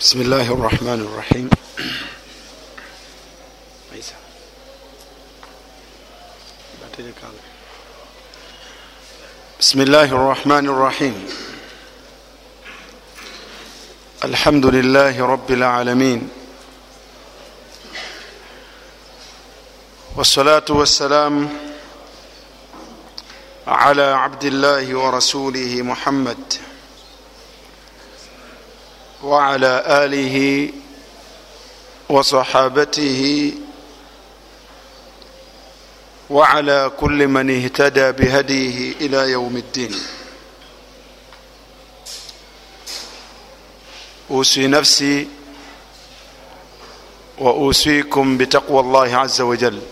بسم الله الرحمن الرحيم بسم الله الرحمن الرحيم الحمد لله رب العالمين والصلاة والسلام على عبد الله ورسوله محمد وعلى آله وصحابته وعلى كل من اهتدى بهديه إلى يوم الدين. أوصي نفسي وأوصيكم بتقوى الله عز وجل.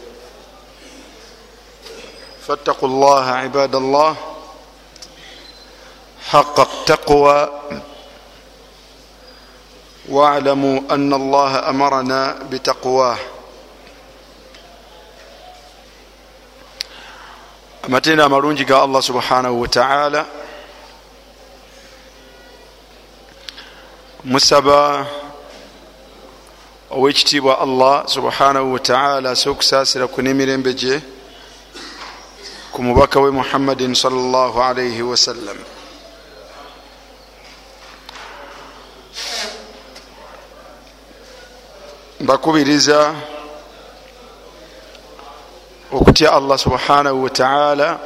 فاتقوا الله عباد الله حق التقوى. واعلموا ان الله امرنا بتقواه. amatenda amalungi ga allah subhanahu wataala musaba owekitiibwa allah subhanahu wataala ase okusaasira ku n'emirembe gye ku mubaka we muhammadin salllah alaihi wasallam mbakubiriza okutya allah subhanahu wataala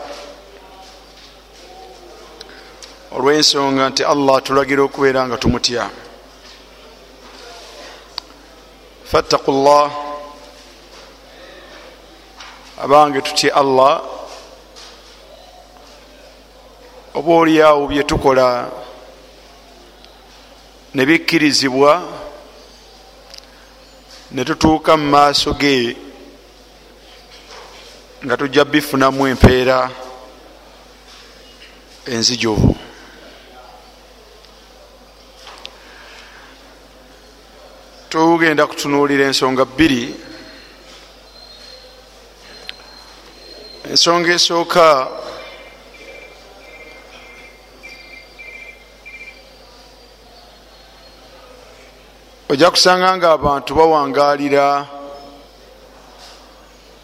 olwensonga nti allah atulagira okubeera nga tumutya. Fattaku llah abange tutye allah oba oliawo byetukola nebikkirizibwa netutuuka mu maaso ge nga tujja bifunamu empeera enzijuvu tugenda kutunuulira ensonga bbiri. Ensonga esooka ojja kusanga nga abantu bawangalira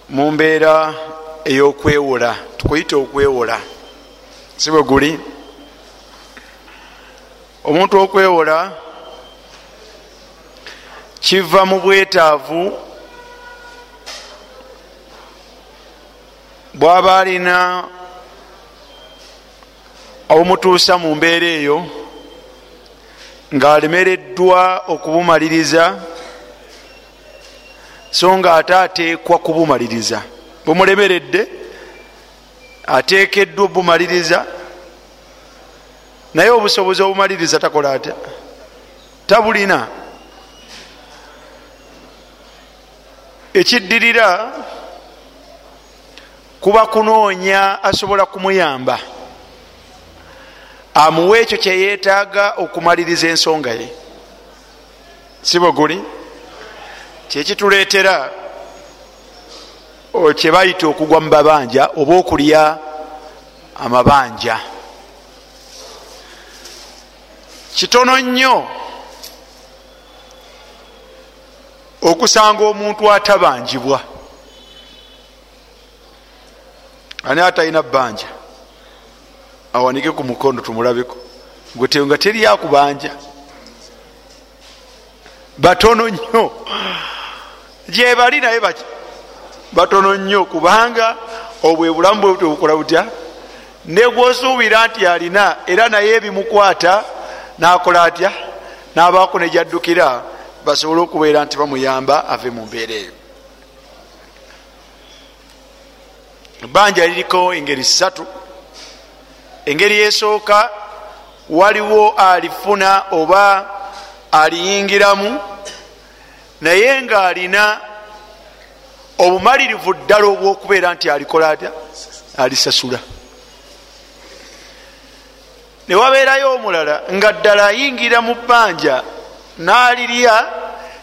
mu mbeera ey'okwewola tukuyita okwewola si bwe guli. Omuntu okwewola kiva mu bwetaavu bwaba alina obumutuusa mu mbeera eyo ngaalemereddwa okubumaliriza so nga ate ateekwa kubumaliriza. Bumulemeredde ateekeddwa obumaliriza naye obusobozi obumaliriza takola atya? Tabulina. Ekiddirira kuba kunoonya asobola kumuyamba amuwa ekyo kyeyeetaaga okumaliriza ensonga ye. Si bwe guli? Kyekituleetera kyebayita okugwa mu babanja oba okulya amabanja. Kitono nnyo okusanga omuntu atabanjibwa ani atalina bbanja awanike ku mukono tumulabeko. Gweteyo nga teri akubanja batono nnyo. Gyebali naye baki. Batono nnyo kubanga obwe bulamu bwe bukola butya negwosuubira nti alina era naye ebimukwata nakola atya? Nabaako nejaddukira basobole okubeera nti bamuyamba ave mu mbeera eyo. Ebbanja liriko engeri ssatu engeri esooka waliwo alifuna oba aliyingiramu naye ng'alina obumalirivu ddala obwokubeera nti alikola atya? Alisasula. Newabeerayo omulala nga ddala ayingira mu bbanja n'alirya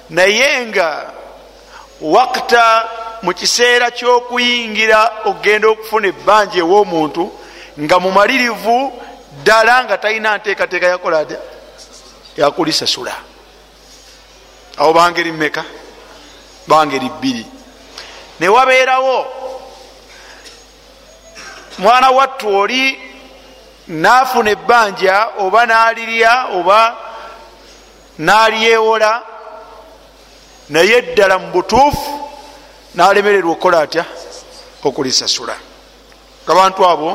naye nga wakita mu kiseera ky'okuyingira okgenda okufuna ebbanja ew'omuntu nga mumalirivu ddala nga talina nteekateeka yakola atya yakulisasula. Awo bangeri meka bangeri bbiri. Newabeerawo mwana wattu oli nafuna ebbanja oba nalirya oba nalyewola naye ddala mu butuufu nalemererwa okukola atya? Okulisasula. Abantu abo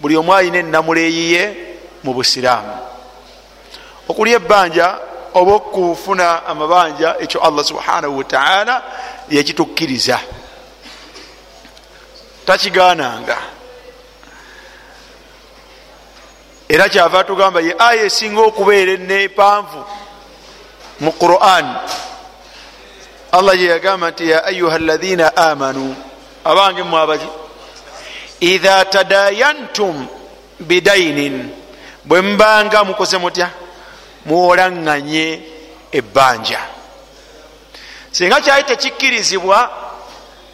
buli omu alina enamuleeyiye mu busiraamu. Okulya ebbanja oba okufuna amabanja ekyo allah subhanahu wataala yakitukkiriza. Takigananga era kyava tugamba ye aya esinga okubeera enepanvu mu quran. Allah yeyagamba nti ya ayuha lathina amanu abange mwabaki idha tadayantum bidainin. Bwe mbanga mukoze mutya muwolaŋŋanye ebbanja. Singa kyali tekikkirizibwa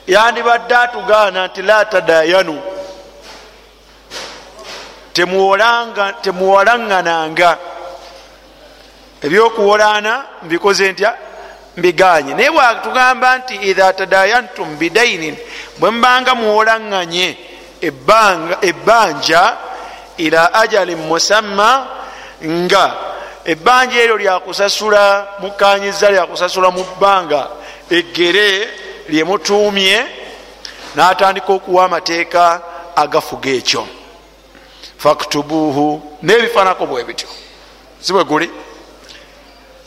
yandibadde atugaana nti la tadayanu. Temuwolaŋŋananga ebyokuwolaana mbikoze ntya? Mbiganye. Naye bwatugamba nti idha tadayantum bidainin bwe mbanga muwolaŋŋanye ebbanja ila ajalin musamma nga ebbanja eryo lyakusasula mukanyiza lyakusasula mu bbanga eggere lyemutuumye n'atandika okuwa amateeka agafuga ekyo. Faktubuuhu n'ebifanako bwe bityo. Si bwe guli?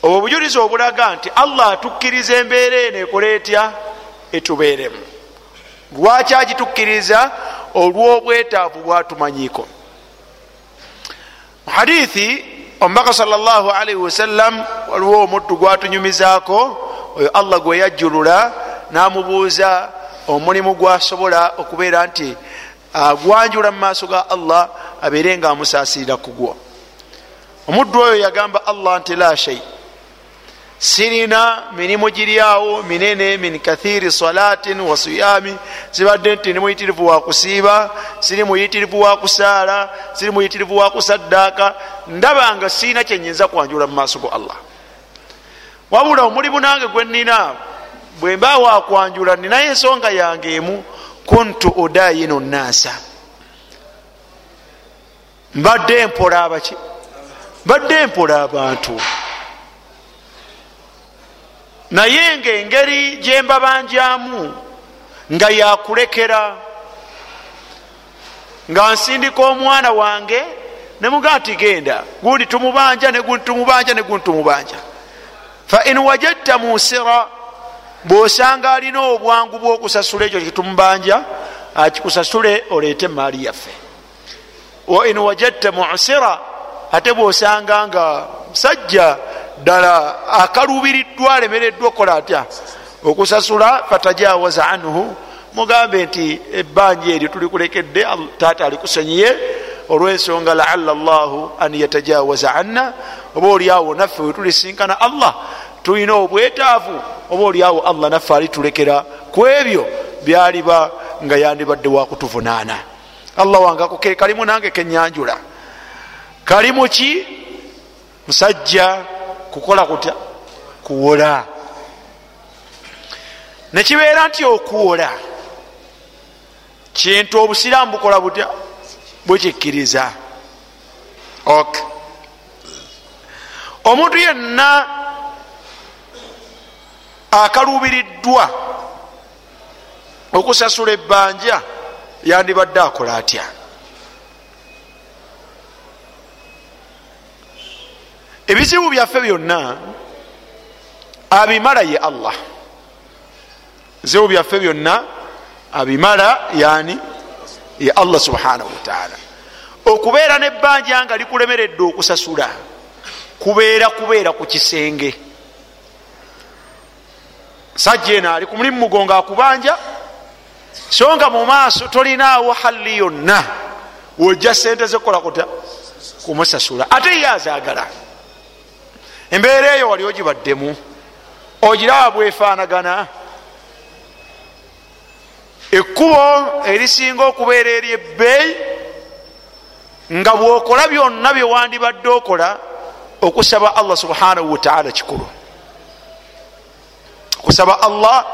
Obwo obujulizi obulaga nti allah atukkiriza embeera eno ekola etya? Etubeeremu. Lwaki agitukkiriza olw'obwetaavu bwatumanyiiko. Muhadithi omubaka salllahalaihi wasallam waliwo omuddu gwatunyumizaako oyo allah gwe yajjulula namubuuza omulimu gwasobola okubeera nti agwanjula mu maaso ga allah abeere nga amusaasirira ku gwo. Omuddu oyo yagamba allah nti la shei sirina mirimu giryawo minene min kathiri salatin wa siyami. Sibadde nti ni muyitirivu wakusiiba siri muyitirivu wakusaala siri muyitirivu wakusaddaaka ndaba nga siina kyenyinza kwanjula mu maaso go allah. Wabula omulimu nange gwe nina bwe mba wakwanjula ninayo ensonga yange emu kuntu udayinu nnaasa. Mbadde mpola abaki mbadde mpola abantu naye ngaengeri gyembabanjamu nga yakulekera nga nsindika omwana wange nemuga nti genda gundi tumubanja negundi tumubanja negundi tumubanja. Fain wajadta musira bwosanga alina obwangu bwokusasula ekyo kitumubanja akikusasule oleete emaali yaffe. Wain wajadta musira ate bwosanga nga musajja ddala akalubiriddwa alemereddwa okukola atya? Okusasula fatajawaza anhu mugambe nti ebbanja eryo tulikulekedde taata alikusonyiye olwensonga laala llahu an yatajawaza anna oba oliawo naffe wetulisinkana allah tulina obwetaavu oba oliawo allah naffe alitulekera ku ebyo byaliba nga yandibadde wakutuvunaana allah wange ako ke kalimu nange kenyanjula. Kalimu ki? Musajja kukola kutya? Kuwola. Nekibeera nti okuwola kintu obusiraamu bukola butya? Bukikkiriza. Ok. Omuntu yenna akalubiriddwa okusasula ebbanja yandibadde akola atya ebizibu byaffe byonna abimala ye allah. Ebizibu byaffe byonna abimala yani ye allah subhanahu wataala okubeera nebbanja nga likulemeredde okusasula kubeera kubeera ku kisenge. Sajja eno ali ku mulimu mugonga akubanja so nga mu maaso tolinaawo halli yonna wojja sente zekola kuta kumusasula ate ye azaagala embeera eyo wali ogibaddemu. Ogiraba bwefaanagana ekkubo erisinga okubeera eri ebbeeyi nga bwokola byonna byewandibadde okola okusaba allah subhanahu wataala kikulu. Okusaba allah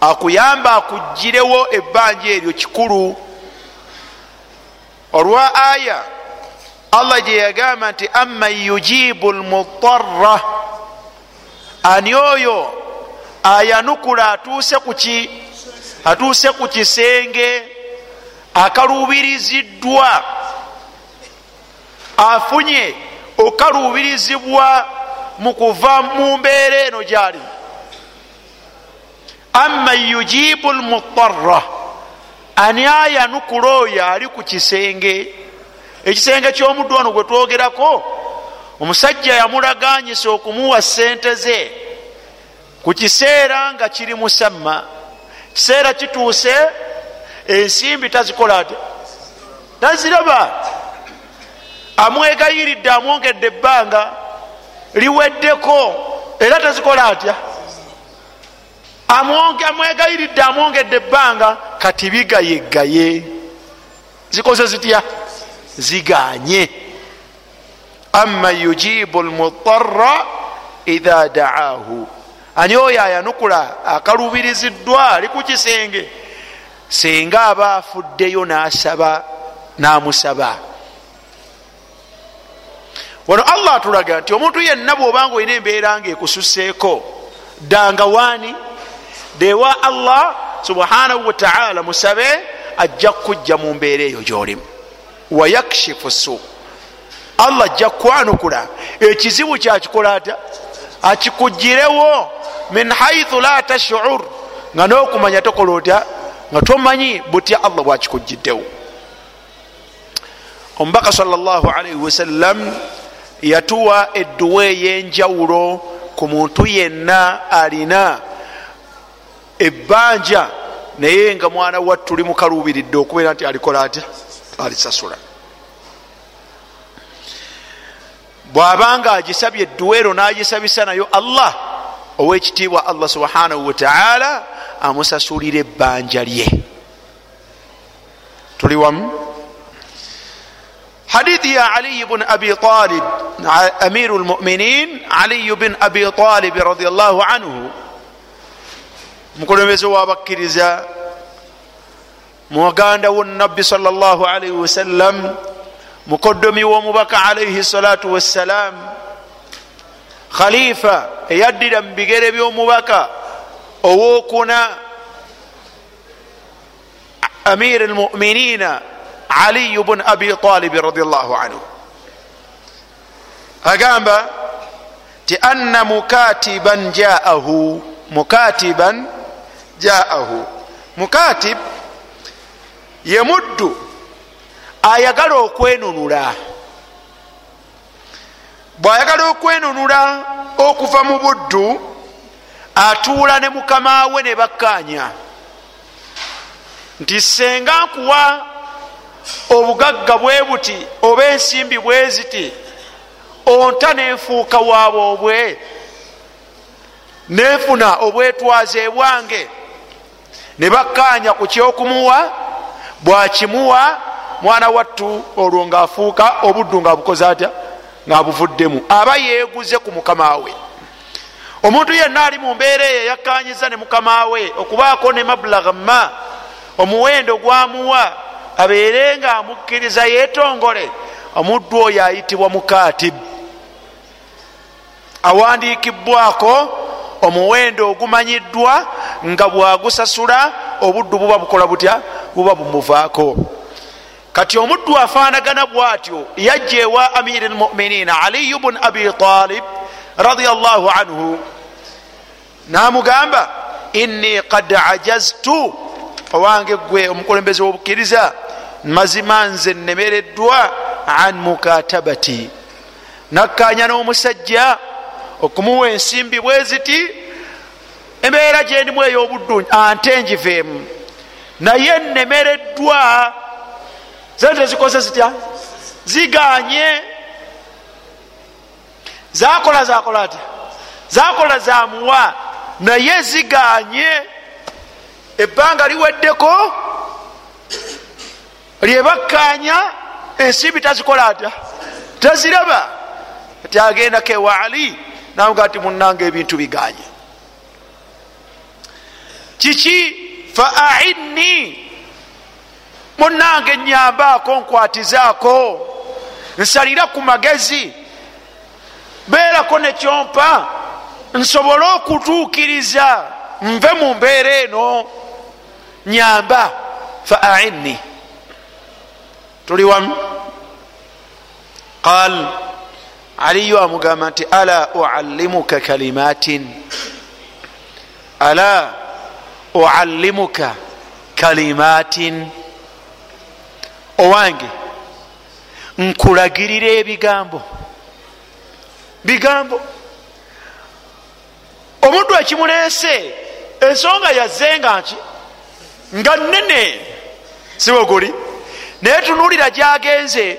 akuyamba akugirewo ebbanja eryo kikulu. Olwa aya allah gye yagamba nti aman yujibu lmutarra ani oyo ayanukula atuuse kuki atuuse ku kisenge akalubiriziddwa afunye okalubirizibwa mu kuva mu mbeera eno gyalimu aman yujibu lmutarra ani ayanukula oyo ali ku kisenge ekisenge kyomuddu wano gwe twogerako omusajja yamulaganyisa okumuwa sente ze ku kiseera nga kiri musamma kiseera kituuse ensimbi tazikola ate. Taziraba. Amwegayiridde amwongedde ebbanga liweddeko era tazikola atya? Amwegayiridde amwongedde ebbanga kati bigayegaye zikoze zitya ziganye. Ama yujibu lmutarra idha daahu. Ani oyo ayanukula akalubiriziddwa ali ku kisenge senga aba afuddeyo nasaba namusaba. Wano allah atulaga nti omuntu yenna bwobanga olina embeera nga ekususeeko ddanga waani dewa allah subhanahu wataala musabe ajja kujja mu mbeera eyo gyolimu wayakshifu su allah ajja kwanukula. Ekizibu kyakikola ata akikugirewo min haithu la tashur. Nga nokumanya tokola otya? Nga tomanyi butya allah bwakikugiddewo omubaka salllahalaihi wasallam yatuwa edduwa ey'enjawulo ku muntu yenna alina ebbanja. Naye nga mwana wattu limukalubiridde okubeera nti alikola atya alisasula bwabanga agisabye edduweero n'agisabisa nayo allah owekitiibwa allah subhanahu wataala amusasulira ebbanja lye. Tuli wamu? Hadithi ya aliyi bn abi talib amiru lmuminin aliyu bin abi talibi radiallahu anhu mukulembeze wabakkiriza muganda wonabbi salllahalaihi wasallam mukoddomi womubaka alaihi salatu wassalam khalifa eyaddira mu bigere byomubaka owokuna amir almuminina aliyu bun abi talibi radiallahu anhu. Agamba ti anna mukatiban jaahu mukatiban jaahu. Mukatib ye muddu ayagala okwenunula. Bwayagala okwenunula okuva mu buddu atuula ne mukama we ne bakkanya nti senga nkuwa obugagga bwe buti oba ensimbi bwe ziti onta nenfuuka waabwe nefuna obwetwaze bwange ne bakkanya ku kyokumuwa bwakimuwa mwana wattu olwo ngaafuuka obuddu ngaabukoze atya? Ngaabuvuddemu aba yeeguze ku mukama we. Omuntu yenna ali mu mbeera eyo yakkanyiza ne mukama we okubaako ne mabulagha ma omuwendo gwamuwa abeere nga amukkiriza yeetongole omuddu oyo ayitibwa mukatib. Awandiikibwako omuwendo ogumanyiddwa nga bwagusasula obuddu buba bukola butya buba bumuvaako. Kati omuddu afaanagana bwatyo yajja ewa amiri lmuminina aliyu bun abi talib radiallahu anhu namugamba inni kad ajaztu owange gwe omukulembeze wobukkiriza mazima nze nemereddwa an mukatabati. Nakkanya n'omusajja okumuwa ensimbi bwe ziti embeera gyendimu ey'obuddu ante njiveemu naye nemereddwa sente zikoze zitya? Ziganye. Zakola zakola ati zakola zamuwa naye ziganye. Ebbanga liweddeko lyebakkanya ensimbi tazikola atya? Taziraba ati agendako ewa ali namuga ti munanga ebintu biganye kiki? Fa ainni. Munange nyambaako nkwatizaako. Nsalira ku magezi. Beerako nekyompa nsobole okutuukiriza. Nve mu mbeera eno. Nyamba. Fa ainni. Tuli wamu? Qal aliyo amugamba nti ala uallimuka kalimatin? Ala uallimuka kalimatin? Owange nkulagirira ebigambo. Bigambo? Omuntu ekimuleese ensonga yazzenga nki nga nene siweguli naye tunulira gyagenze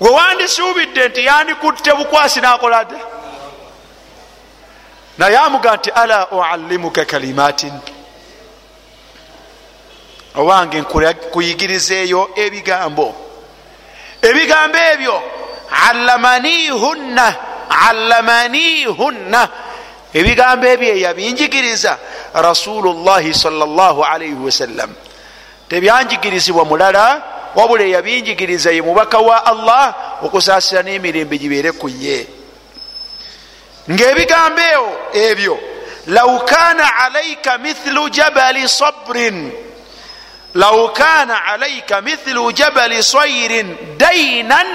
wewandisuubidde nti yandikutte bukwasi nakola dda. Naye amuga nti ala uallimuka kalimatin? Owange nkuyigirizeeyo ebigambo. Ebigambo ebyo allamanihunna allamanihunna ebigambo ebyo eyabinjigiriza rasulullahi salaalaihi wasallam tebyanjigirizibwa mulala wabula eyabinjigiriza ye mubaka wa allah okusaasira n'emirembe gibeere ku ye. Ngaebigambo ebyo law kana alaika mithlu jabali sabrin law kana alaika mithlu jabali sairin dainan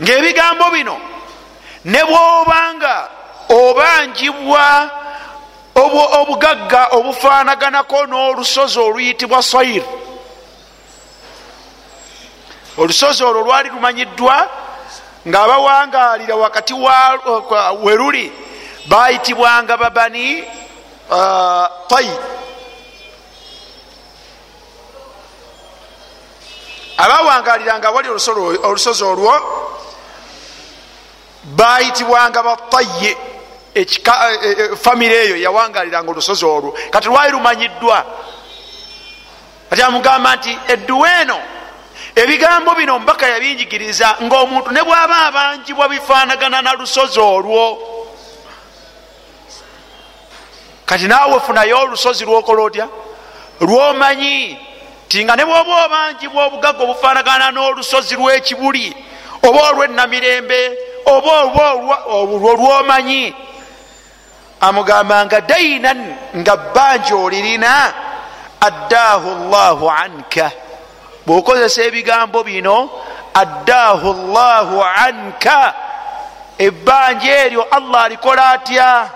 ngaebigambo bino ne bwobanga obanjibwa obugagga obufaanaganako n'olusozi oluyitibwa sair olusozi olwo lwali lumanyiddwa ngaabawangalira wakati weruli bayitibwanga babani uh, tai abawangaliranga wali olusozi olwo bayitibwanga bataye famire eyo yawangaliranga olusozi olwo. Kati lwali lumanyiddwa. Kati amugamba nti edduwa eno ebigambo bino mbaka yabinjigiriza ngaomuntu ne bwaba abanjibwa bifaanagana na lusozi olwo. Kati naawe funayo olusozi lwokola otya? Lwomanyi ti nga ne bwoba obanjibwa obugagga obufaanagana n'olusozi lw'ekibuli oba olw'enamirembe oba olwo lwomanyi amugamba nga dainan nga bbanja olirina addaahu llahu anka. Bwokozesa ebigambo bino addaahu llahu anka. Ebbanja eryo allah alikola atya?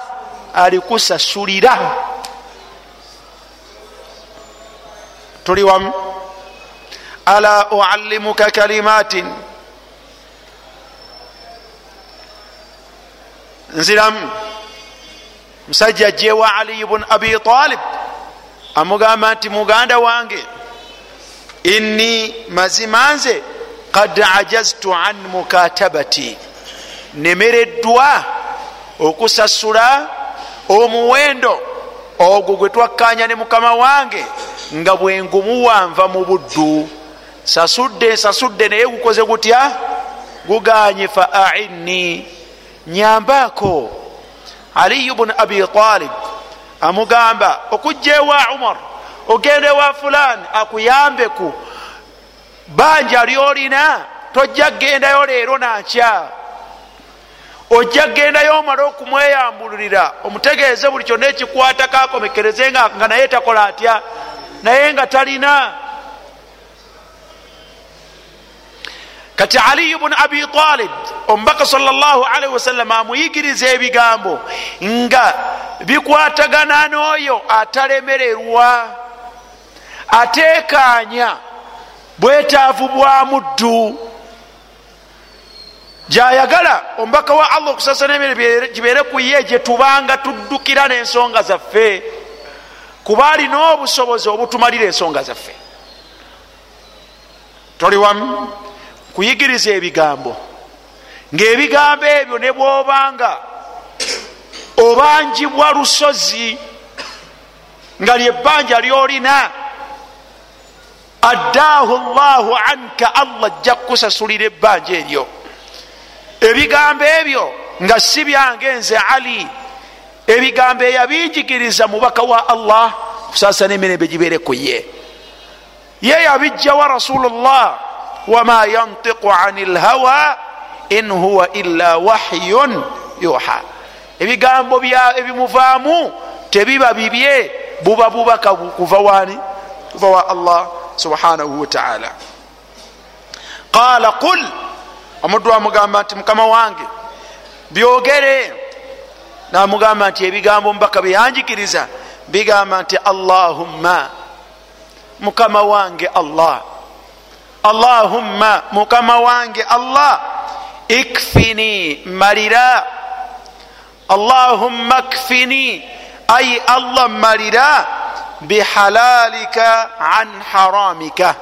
Alikusasulira. Tuli wamu. Ala uallimuka kalimatin? Nziramu musajja jewa aliyi bun abi talib. Amugamba nti muganda wange inni mazima nze kad ajaztu an mukatabati. Nemereddwa okusasula omuwendo ogwo gwe twakkanya ne mukama wange nga bwengumuwanva mu buddu. Sasudde sasudde naye gukoze gutya? Guganye fa ainni nyambaako aliyu bunu abi talib amugamba okujja ewa umar ogende wa fulani akuyambeku banja lyolina tojja kgendayo leero nakya ojja kgendayo omale okumweyambululira omutegeeze buli kyonna ekikwatako akomekereze nga naye takola atya? Naye nga talina kati aliyu bunu abi talib omubaka salllahalaihi wasallama amuyigiriza ebigambo nga bikwatagana n'oyo atalemererwa atekanya bwetaavu bwa muddu. Gyayagala omubaka wa allah okusasa n'emere gibeere ku ye gye tubanga tuddukira n'ensonga zaffe kuba alina obusobozi obutumalira ensonga zaffe. Toli wamu kuyigiriza ebigambo. Ngaebigambo ebyo ne bwobanga obanjibwa lusozi nga lyebbanja lyolina addaahu llahu anka allah ajja kukusasulira ebbanja eryo. Ebigambo ebyo nga si byange nze ali ebigambo eyabinjigiriza mubaka wa allah kusasa nemirembe gibere ku ye. Ye yabijjawa rasulullah wama yantiqu ani lhawa in huwa illa wahyun yuha ebigambo ebimuvaamu tebiba bibye buba bubaka kuva wani kuva wa allah subhanahu wataala qala qul omuddu amugamba nti mukama wange byogere. Namugamba nti ebigambo mubaka byeyanjikiriza bigamba nti allahumma mukama wange allah allahumma mukama wange allah ikfini malira. Allahumma kfini ai allah malira. Bihalalika an haramika.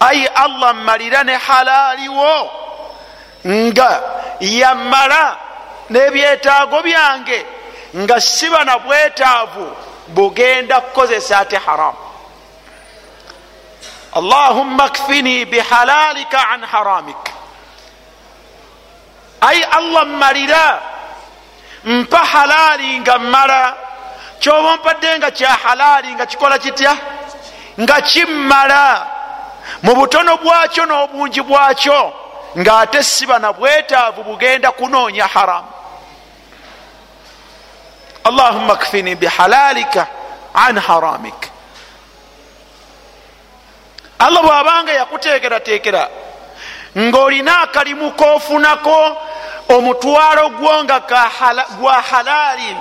Ai allah malira ne halaliwo nga yamala n'ebyetaago byange. Nga siba na bwetaavu bugenda kukozesa ate haramu allahumma kfini bihalalika an haramik. Ai allah mmalira mpa halaali nga mmala kyoba mpadde nga kya halaali nga kikola kitya? Nga kimmala mu butono bwakyo n'obungi bwakyo ng'ate siba na bwetaavu bugenda kunoonya haramu allahumma kfini bihalalika an haramik allah bwabanga yakuteekerateekera ng'olina akalimu kofunako omutwalo gwo nga gwa halaali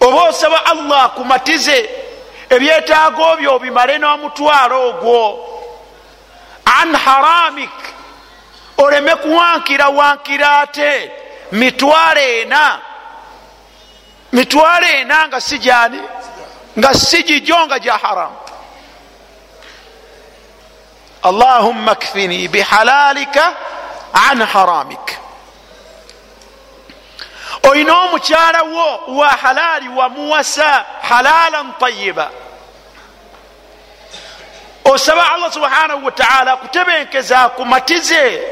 oba osaba allah akumatize ebyetaago byo obimale n'omutwalo ogwo an haramik oleme kuwankira wankira ate mitwalo ena mitwalo ena nga si jani nga si gijo nga gya haramu allahumma kfini bihalalika an haramik. Olina omukyala wo wa halaali wamuwasa halalan tayiba osaba allah subhanahu wataala akutebenkeza akumatize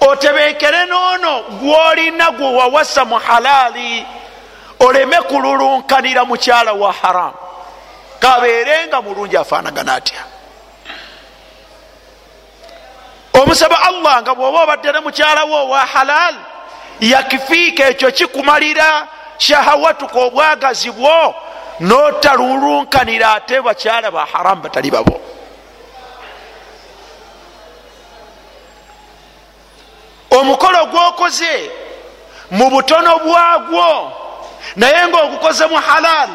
otebenkere noono gwolina gwe wawasa mu halaali oleme kululunkanira mukyala wa haramu kabeerenga mulungi afaanagana atya omusaba allah nga bwoba obadde ne mukyalawo wa halal yakifiika ekyo kikumalira shahawatuka obwagazi bwo notalulunkanira ate bakyala ba haramu batali babo. Omukolo gwokoze mu butono bwagwo naye ngaogukoze mu halal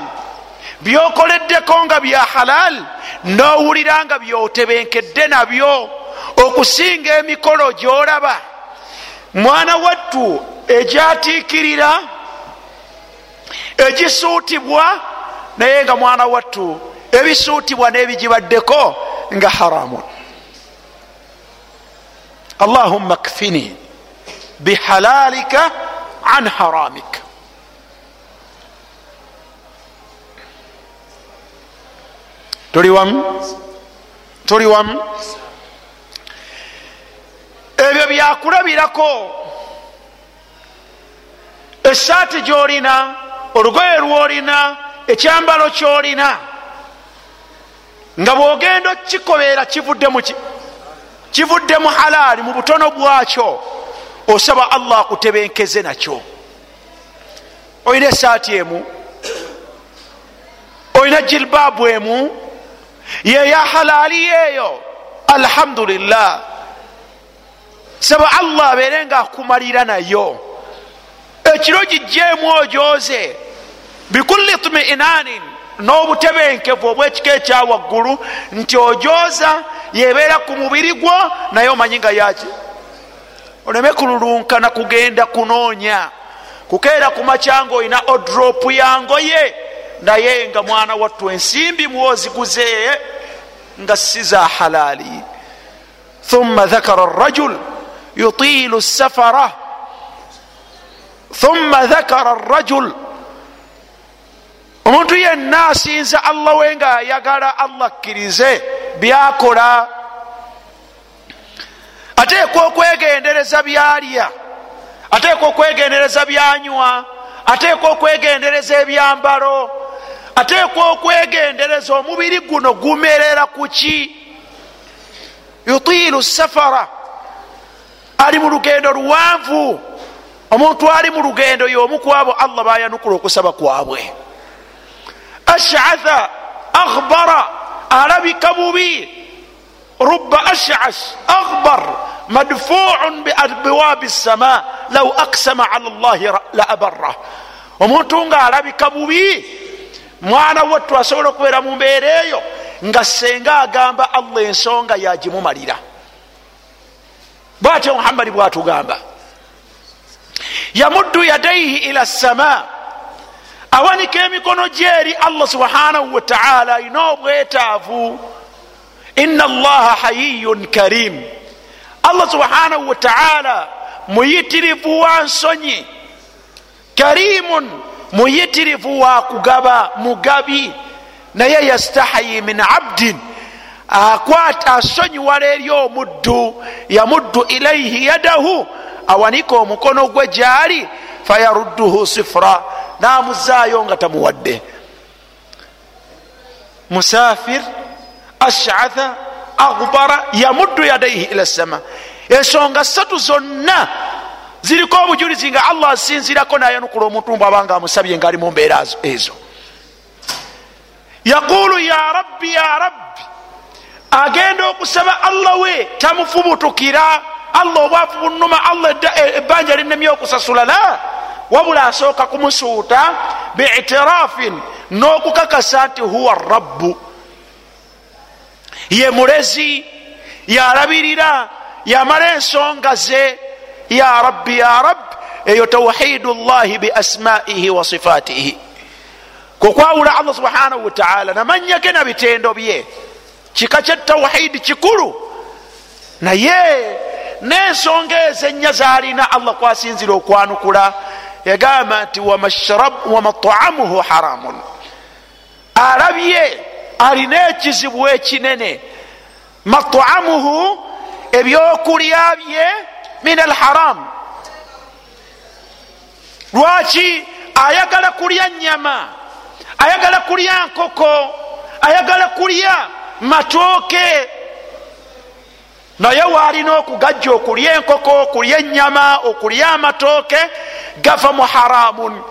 byokoleddeko nga bya halal nowulira nga byotebenkedde nabyo okusinga emikolo gyolaba. Mwana wattu egyatiikirira egisuutibwa naye nga mwana wattu ebisuutibwa n'ebigibaddeko nga haramun. Allahumma kfini bihalalika an haramik. Tuli wamu? Tuli wamu ebyo byakulabirako. Esaati gyolina olugoye lwolina ekyambalo kyolina nga bwogenda muki kivudde mu halaali mu butono bwakyo osaba allah akutebenkeze nakyo. Olina esaati emu olina jilbaabu emu yeya halaali yeeyo. Alhamdulillah saba allah abeere nga akumalira nayo. Ekiro gijjeemu ojoze bikulli tmiinanin n'obutebenkevu obwekiko ekyawaggulu nti ojoza yebeera ku mubiri gwo naye omanyi nga yaki oleme kululunkana kugenda kunoonya. Kukeera ku macyanga olina odropu yangoye naye nga mwana wattu ensimbi muwoziguze nga si za halaali. Thumma dhakara rajul yutilu safara thumma dhakara rajul omuntu yenna asinza allah we nga ayagala allah akkirize byakola. Ateekwa okwegendereza byalya. Ateeka okwegendereza byanywa. Ateeka okwegendereza ebyambalo. Ateeka okwegendereza omubiri guno gumerera ku ki? Yutiilu safara ali mu lugendo luwanvu. Omuntu ali mu lugendo y'omu kwabo allah bayanukula okusaba kwabwe. Ashatha akhbara alabika bubi. Ruba ashas akhbar madfuun biabwabi sama law aksama ala llahi la abarra. Omuntu nga alabika bubi mwana wattu asobola okubeera mu mbeera eyo nga senga agamba allah ensonga yagimumalira bwatyo muhammadi bwatugamba yamuddu yadaihi ila sama awanika emikono gyeri allah subhanahu wataala alina obwetaavu. Ina allaha hayiyun karim. Allah subhanahu wataala muyitirivu wa nsonyi. Karimun muyitirivu wa kugaba mugabi. Naye yastahayi min abdin akwata asonyiwala eri omuddu yamuddu ilaihi yadahu awanika omukono gwe gyali fayarudduhu sifura namuzaayo nga tamuwadde. Musafir ashatha aghbara yamuddu yadaihi ila sama ensonga satu zonna ziriko obujulizi nga allah asinzirako nayanukula omuntu bwabanga amusabye ngaali mu mbeera ezo. Yaqulu ya rabbi ya rabbi agenda okusaba allah we tamufubutukira. Allah obwafu bunuma allah ebbanja linemye okusasula la wabula asooka kumusuuta biitirafin n'okukakasa nti huwa rabbu. Ye mulezi yalabirira yamala ensonga ze. Ya rabbi ya rabbi eyo tawhidu llahi biasmaihi wa sifatihi. Kukwawula allah subhanahu wataala namanya ge na bitendo bye kika kyetawhidi kikulu naye n'ensonga ezo ennya zalina allah kwasinzira okwanukula yagamba nti wamataamuhu haramun. Alabye alina ekizibu ekinene mataamuhu ebyokulya bye min alharam lwaki ayagala kulya nyama. Ayagala kulya nkoko. Ayagala kulya matooke naye waalina okugajja okulya enkoko okulya enyama okulya amatooke gava mu haramun.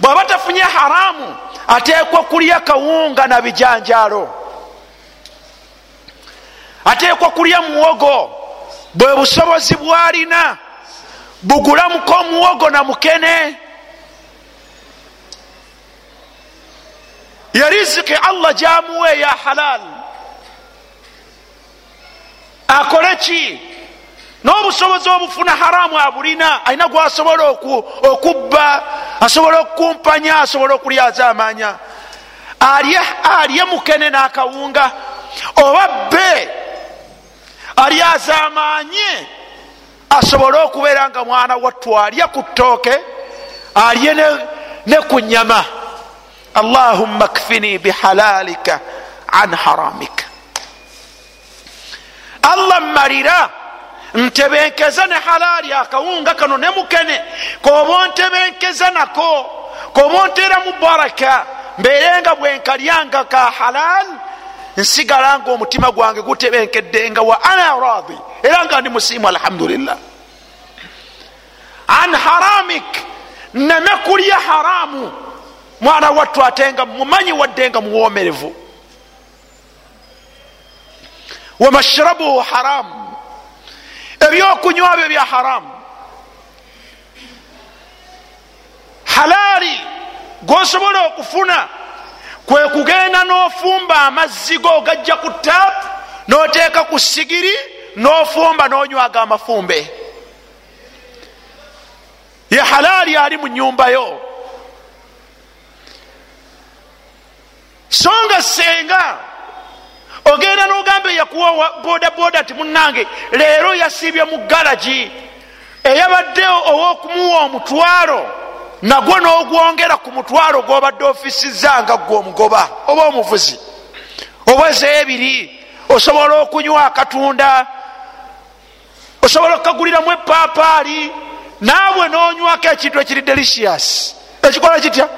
Bwaba tafunye haramu ateekwa kulya kawunga na bijanjalo ateekwa kulya muwogo bwe busobozi bwalina. Bugulamuko omuwogo na mukene. Yeriziki allah gyamuwe ya halal akole ki n'obusobozi obufuna haramu abulina alina gwasobola okubba asobola okukumpanya asobola okulyaza amanya. Alye mukene n'akawunga oba bbe alyaza amanye asobole okubeera nga mwana wattu alya ku ttooke alye ne ku nyama allahumma kfini bihalalika an haramika allah mmalira. Ntebenkeza ne halaali akawunga kano ne mukene. Koba ontebenkeza nako koba onteramu baraka mbeere nga bwenkalyanga ka halal nsigala nga omutima gwange gutebenkedde nga wa ana radi era nga ndi musiimu alhamdulillah. An haramik neme kulya haramu. Mwana wattu ate nga mumanyi wadde nga muwomerevu wamashrabuhu haramu ebyokunywa byo bya haramu halaali gosobola okufuna kwe kugenda n'ofumba amazzi go ogajja ku taapu n'oteeka ku sigiri n'ofumba n'onywaga amafumbe. Ye halaali ali mu nyumbayo so nga senga ogenda n'ogamba eyakuwa boda boda ti munange leero yasiibye mu galagi eyabadde owokumuwa omutwalo nagwo n'ogwongera ku mutwalo gwobadde ofisiza nga gwe omugoba oba omuvuzi. Obweza ebiri osobola okunywa akatunda osobola okukaguliramu epaapaali naawe nonywako ekintu ekiri delicious. Ekikola kitya?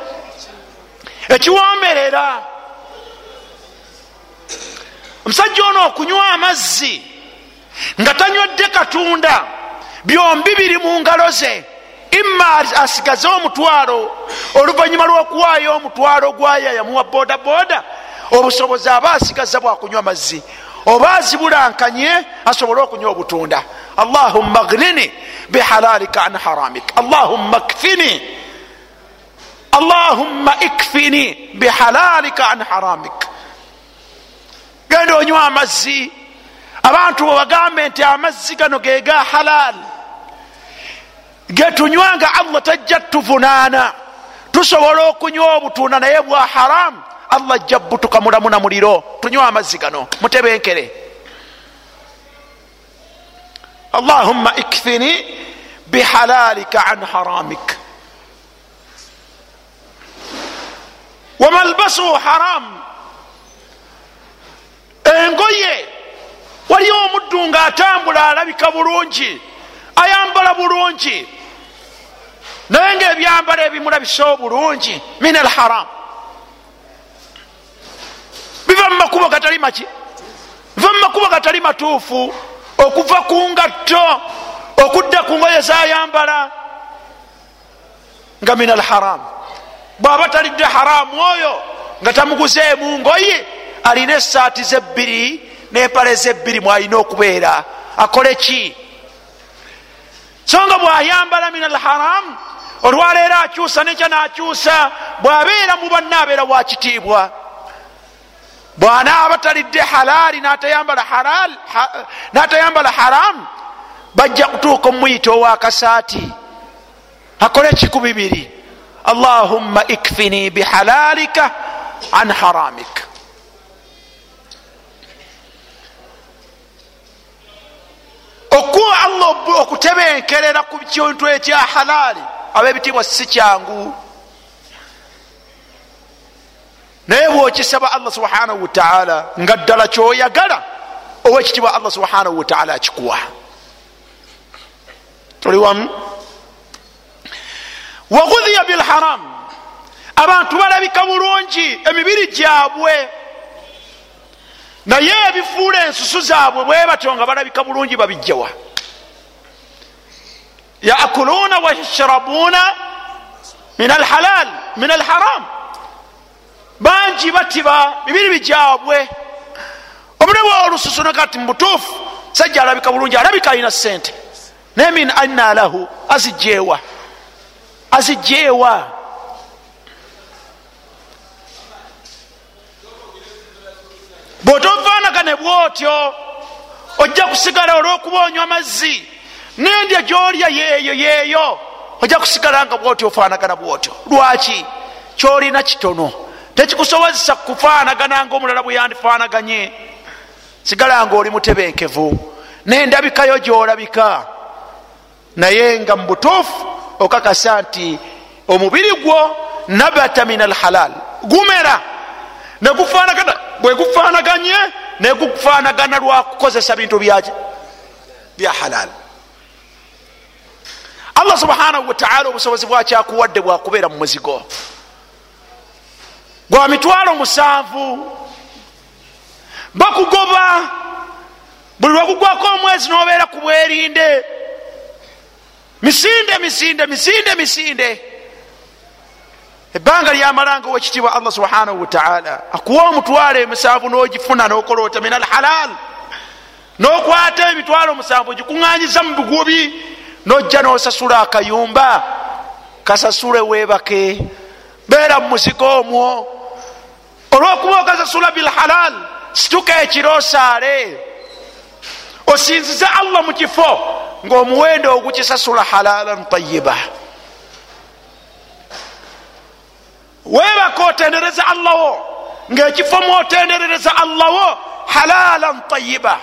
Ekiwomberera omusajja ono okunywa amazzi nga tanywedde katunda byombi biri mu ngalo ze imma asigaze omutwalo oluvanyuma lwokuwaayo omutwalo gwaya yamuwa bodaboda obusobozi aba asigaza bwakunywa mazzi oba azibulankanye asobole okunywa obutunda. Allahumma gnini bihalalika an haramik. Allahumma kfini. Allahumma ikfini bihalalika an haramik genda onywa amazzi. Abantu webagambe nti amazzi gano gega halal. Getunywanga allah tajja tuvunaana. Tusobola okunywa obutunda naye bwa haramu allah ajja butuka mulamu na muliro. Tunywa amazzi gano. Mutebenkere. Allahumma ikfini bihalalika an haramik. Wamalbasuhu haramu engoye waliyo omuddu nga atambula alabika bulungi ayambala bulungi. Naye ngaebyambalo ebimulabisa obulungi min alharam biva mumakubo gatali maki biva mumakubo gatali matuufu okuva ku ngatto okudda ku ngoye zayambala nga min alharam bwaba talidde haramu oyo nga tamuguzeemu ngoye alina esaati zebbiri nempale zebbiri mwalina okubeera. Akole ki? So nga bwayambala min alharam olwaleero akyusa nekya nakyusa bwabeera mu banna abeera wakitiibwa bwanaaba talidde halaali natayambala haram bajja kutuuka omuyita owakasaati akole kiku bibiri? Allahumma ikfini bihalalika an haramik okutebenkerera ku kintu ekya halaali abebitiibwa si kyangu. Naye bwokisaba allah subhanahu wataala nga ddala kyoyagala owekitiibwa allah subhanahu wataala akikuwa. Tuli wamu. Wagudhiya bilharam abantu balabika bulungi emibiri gyabwe. Naye ebifuula ensusu zaabwe bwe batyo nga balabika bulungi babijjawa yakuluuna wayashrabuuna min alhalal min alharam bangi batiba bibiri bijabwe omulewa olususu nakati mubutuufu sajja alabika bulungi alabika alina sente naye min anna lahu azijjeewa azijjeewa bwotofaanagane bwotyo ojja kusigala olwokuba onywa mazzi nendya gyolya yeeyo yeeyo ojja kusigala nga bwotyo ofaanagana bwotyo. Lwaki? Kyolina kitono. Tekikusobozesa kufaanagana nga omulala bwe yandifaanaganye sigala nga oli mutebenkevu. Nendabikayo gyolabika. Naye nga mu butuufu okakasa nti omubiri gwo nabata min alhalal gumera. Negufaanagana bwegufaanaganye negufaanagana lwakukozesa bintu bya halal allah subhanahu wataala obusobozi bwakyakuwadde bwakubeera mu muzigo. Gwa mitwalo musanvu. Bakugoba. Buli lwakugwako omwezi nobeera ku bwerinde. Misinde misinde misinde misinde. Ebbanga lyamalanga owekitiibwa allah subhanahu wataala akuwa omutwalo emisanvu nogifuna nokoloota min alhalal nokwata emitwalo omusanvu ogikuŋanyiza mu bigubi nojja nosasula akayumba kasasule webake beera mu muzigo omwo. Olwokuba okasasula bilhalal situka ekiro osaale. Osinzize allah mu kifo ngaomuwendo ogukisasula halalan tayiba webaka otendereza allahwo ngaekifo mwotenderereza allahwo halalan tayiba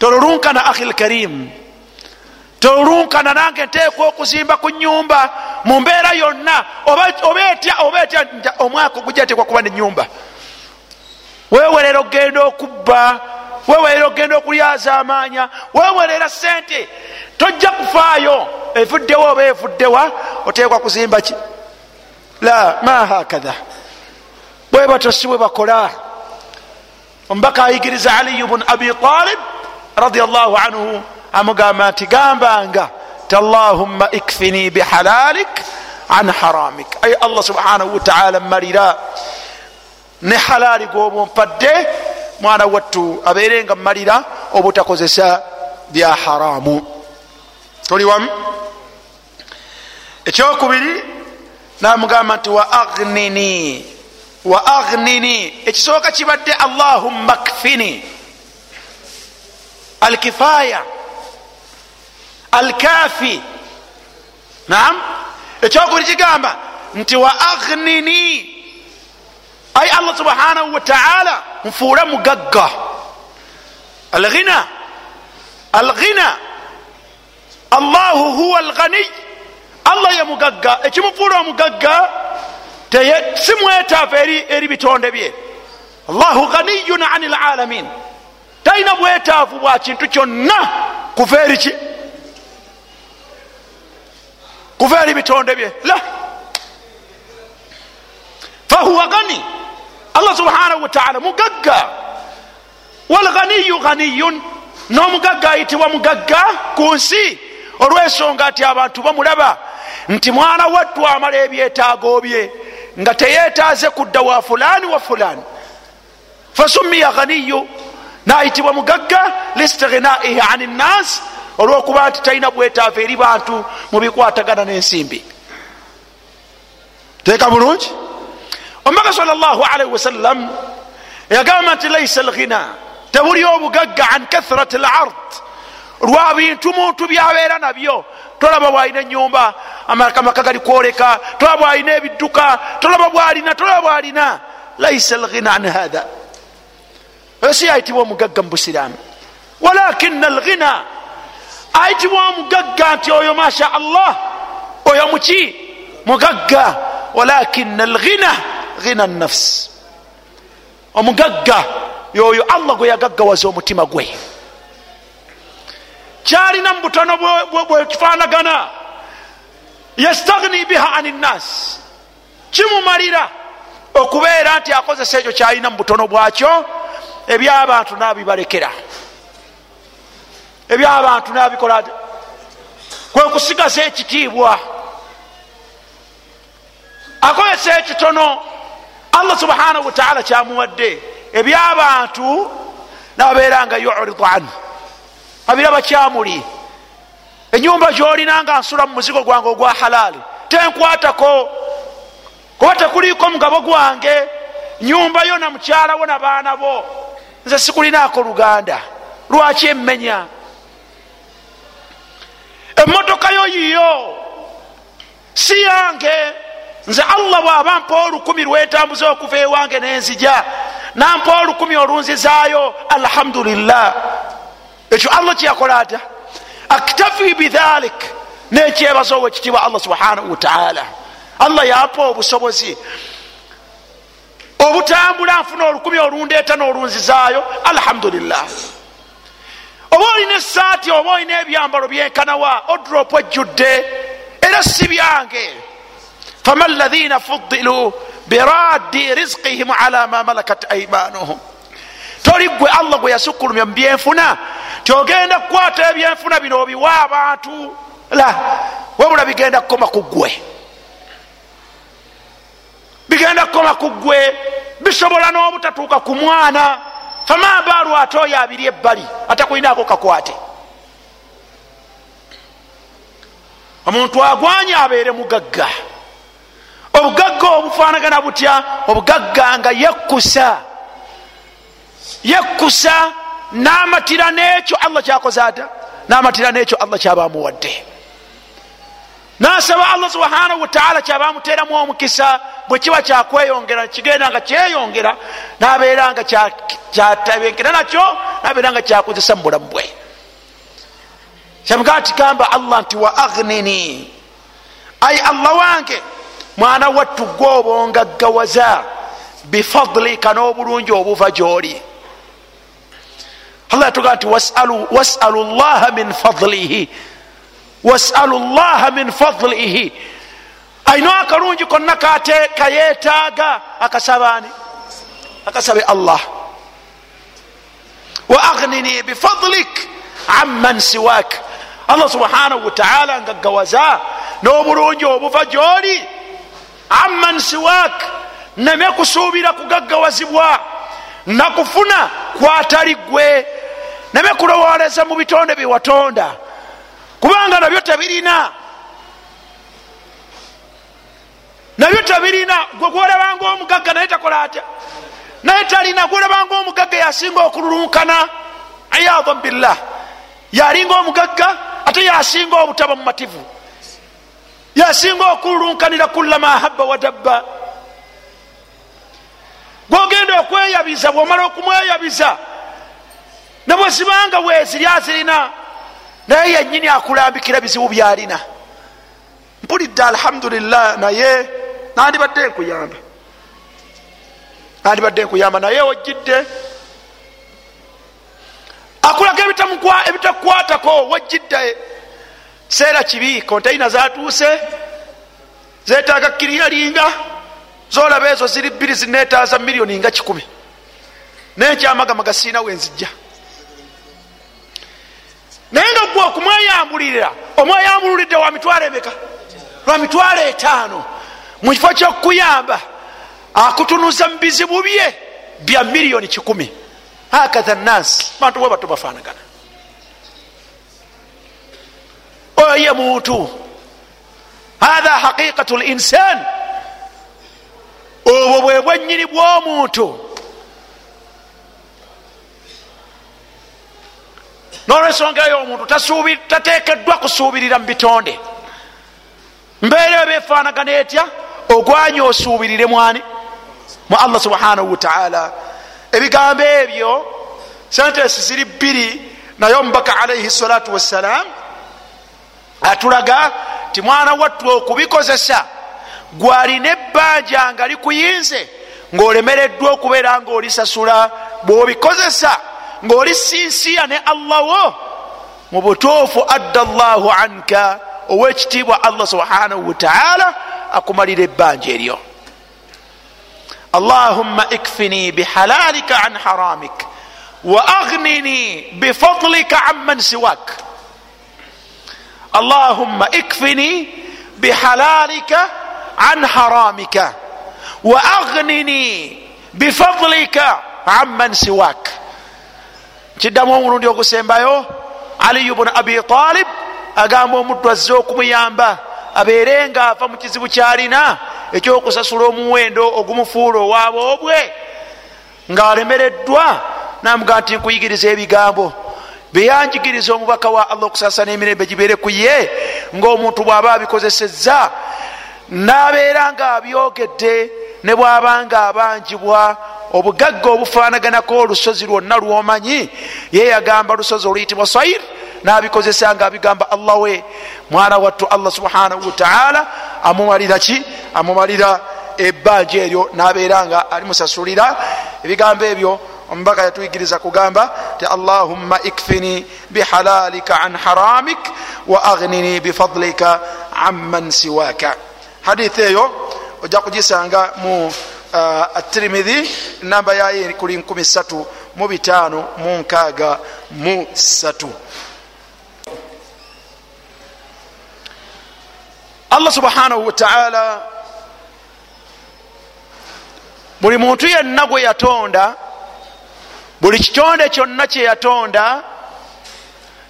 tolulunkana ahi lkarim tolulunkana nange nteekwa okuzimba ku nyumba mu mbeera yonna oba etya oba etya omwaka ogujja tekwa kuba ne nyumba wewerera okgenda okubba wewerera okgenda okulyaza amaanya wewerera sente tojja kufaayo. Evuddewo oba evuddewa oteekwa kuzimba ki? La ma hakatha bwe batyo si bwe bakola. Omubaka ayigiriza aliyu bun abi talib radiallahu anhu amugamba nti gambanga tallahumma ikfini bihalalik an haramik. Ay allah subhanahu wataala mmalira ne halali gwoba ompadde mwana wattu abeere nga mmalira obutakozesa bya haramu. Toli wamu. Ekyokubiri namugamba nti wa agnini wa agnini. Ekisooka kibadde allahumma kfini alkifaya alkafi nam ekyokubiri kigamba nti wa agnini ay allah subhanahu wataala nfuule mugagga alghina alghina allahu huwa alghaniy allah ye mugagga ekimufuula omugagga si mwetaafu eri bitonde bye allahu ghaniyun ani lalamin talina bwetaafu bwa kintu kyonna kuva eri ki? Kuva eri bitonde bye. La! Fahuwa gani allah subhanahu wataala mugagga. Walghaniyu ghaniyun. N'omugagga ayitibwa mugagga ku nsi. Olwensonga ati abantu bamulaba nti mwana wattu amala ebyetaago bye nga teyetaaze kudda wa fulani wa fulani. Fasummiya ghaniyu nayitibwa mugagga listighnaihi ani nnas olwokuba nti talina bwetaavu eri bantu mu bikwatagana n'ensimbi. Teeka bulungi? Omubaka sal llah alaihi wasallam yagamba nti laisa alghina. Tebuli obugagga an kathrati lard lwa bintu muntu byabeera nabyo. Tolaba bwalina enyumba amaka gali kwoleka tolaba bwalina ebidduka tolaba bwalina tolaba bwalina. Laisa alghina an hatha si ayitibwa omugagga mu busiraamu walakina alghina ayitibwa omugagga nti oyo masha allah oyo muki mugagga. Walakina alghina ghina nafs omugagga yoyo allah gwe yagaggawaza omutima gwe. Kyalina mu butono bwekifanagana yastagni biha ani nnas kimumalira okubeera nti akozesa ekyo kyalina mu butono bwakyo ebyabantu nabibalekera. Ebyabantu nabikola kwe kusigaza ekitiibwa. Akozesa ekitono allah subhanahu wataala kyamuwadde. Ebyabantu nababeera nga yuridu anhu. Abiraba kyamuli. Enyumba gyolina nga nsula mu muzigo gwange ogwa halaali tenkwatako. Kuba tekuliiko mugabo gwange nyumba yo na mukyalawo na baana bo nze sikulinaako luganda. Lwaki emmenya? Emmotoka yo yiyo. Si yange. Nze allah bw'aba mpa olukumi lwetambuza okuva ewange nenzija nampa olukumi olunzizaayo alhamdulillah. Ekyo allah kyeyakola ata aktafi bidhalik. Nekyebaza owekitiibwa allah subhanahu wataala allah yampa obusobozi obutambula nfuna olukumi olundeeta n'olunzizaayo alhamdulillah. Oba olina esaati oba olina ebyambalo byenkanawa odrop ejjudde era si byange. Fama lahina fudilu biraddi rizqihim ala ma malakat aimanuhum toli gwe allah gwe yasukkulumya mu byenfuna tiogenda kukwata ebyenfuna bino obiwa abantu. La wabula bigenda kukoma ku ggwe bigenda kukoma ku ggwe bisobola n'obutatuuka ku mwana. Fama baalu ate oyo abiri ebbali atakulinaako kakwate. Omuntu agwanye abeere mugagga. Obugagga obufanagana butya? Obugagga nga yekkusa. Yekkusa namatira nekyo allah kyakoze ata namatira nekyo allah kyabamuwadde nasaba allah subhanahu wataala kyabamuteramu omukisa bwe kiba kyakweyongera kigenda nga kyeyongera nabeera nga kyatabengera nakyo nabeera nga kyakozesa mu bulamu bwe kyamugaa kigamba allah nti wa agnini ai allah wange mwana wattu gwe obongaggawaza bifadlika n'obulungi obuva gyoli. Allah yatugaa nti wasalu llaha min fadlihi wasalu llaha min fadlihi. Ayina akalungi konna kayetaaga akasabaani akasabe allah. Wa aghnini bifadlik amman siwak allah subhanahu wataala nga gawaza n'obulungi obuva gyoli. Amman siwak neme kusuubira kugaggawazibwa nakufuna kwatali gwe neme kulowoleza mu bitonde byewatonda kubanga nabyo tebirina nabyo tebirina gwe gwolabanga omugagga naye takola atya? Naye talina gwolabanga omugagga yasinga okululunkana. Iyadhan billah. Yalinga omugagga ate yasinga obutaba mu mativu. Yasinga okululunkanira kullama habba wadabba gwogenda okweyabiza bwomala okumweyabiza nebwezibanga weziri azirina naye yenyini akulambikira bizibu byalina. Mpulidde alhamdulillah naye nandibadde nkuyamba. Nandibadde nkuyamba naye wojjidde. Akulaga ebitakukwatako wojjidde. Seera kibi kontaina zatuuse zetaaga kiriyalinga zolaba ezo ziri bbiri zinetaaza miliyoni nga kikumi. Nenkyamagamaga siina wenzijja naye nga gwe okumweyambulirira omweyambululidde wa mitwalo emeka lwa mitwalo etaano. Mu kifo kyokuyamba akutunuza mu bizibu bye bya miliyoni kikumi. Hakatha nansi bantu bwe bato bafanagana oyo ye muntu hatha haqiqatu linsan obwo bwe bwenyini bw'omuntu nolwensonga yo omuntu tatekeddwa kusuubirira mu bitonde. Mbeera eyo befanagana etya? Ogwanya osuubirire mwani? Mu allah subhanahu wataala ebigambo ebyo sentesi ziri bbiri naye omubaka alaihi salatu wassalam atulaga ti mwana wattu okubikozesa gwalina ebbanja nga likuyinze ngaolemereddwa okubeera nga olisasula bwobikozesa ngaoli sinsiya ne allah wo mu butuufu adda llahu anka owekitiibwa allah subhanahu wataala akumalira ebbanja eryo. Allahumma ikfini bihalalika an haramik wa aghnini bifadlika amman siwak. Allahumma ikfini bihalalika an haramika wa aghnini bifadlika amman siwak kiddamu omulundi ogusembayo aliyu bunu abi talib agamba omuddu azze okumuyamba abeere nga ava mu kizibu kyalina ekyokusasula omuwendo ogumufuula owaboobwe ngaalemereddwa namugaa nti nkuyigiriza ebigambo byeyanjigiriza omubaka wa allah okusasana emirembe gibeere ku ye ngaomuntu bw'aba abikozesezza nabeera nga abyogedde ne bwaba nga abanjibwa obugagga obufaanaganako olusozi lwonna lwomanyi? Ye yagamba lusozi oluyitibwa sair nabikozesa nga abigamba allah we mwana wattu allah subhanahu wataala amumalira ki? Amumalira ebbanja eryo nabeera nga alimusasulira. Ebigambo ebyo omubaka yatuyigiriza kugamba ti allahumma ikfini bihalalika an haramik wa aghnini bifadlika amman siwaka. Hadithi eyo ojja kugisanga mu atirimidhi namba yayo kuli 3 mu bitaano mu nkaaga mu satu allah subhanahu wataala buli muntu yenna gwe yatonda buli kitonde kyonna kyeyatonda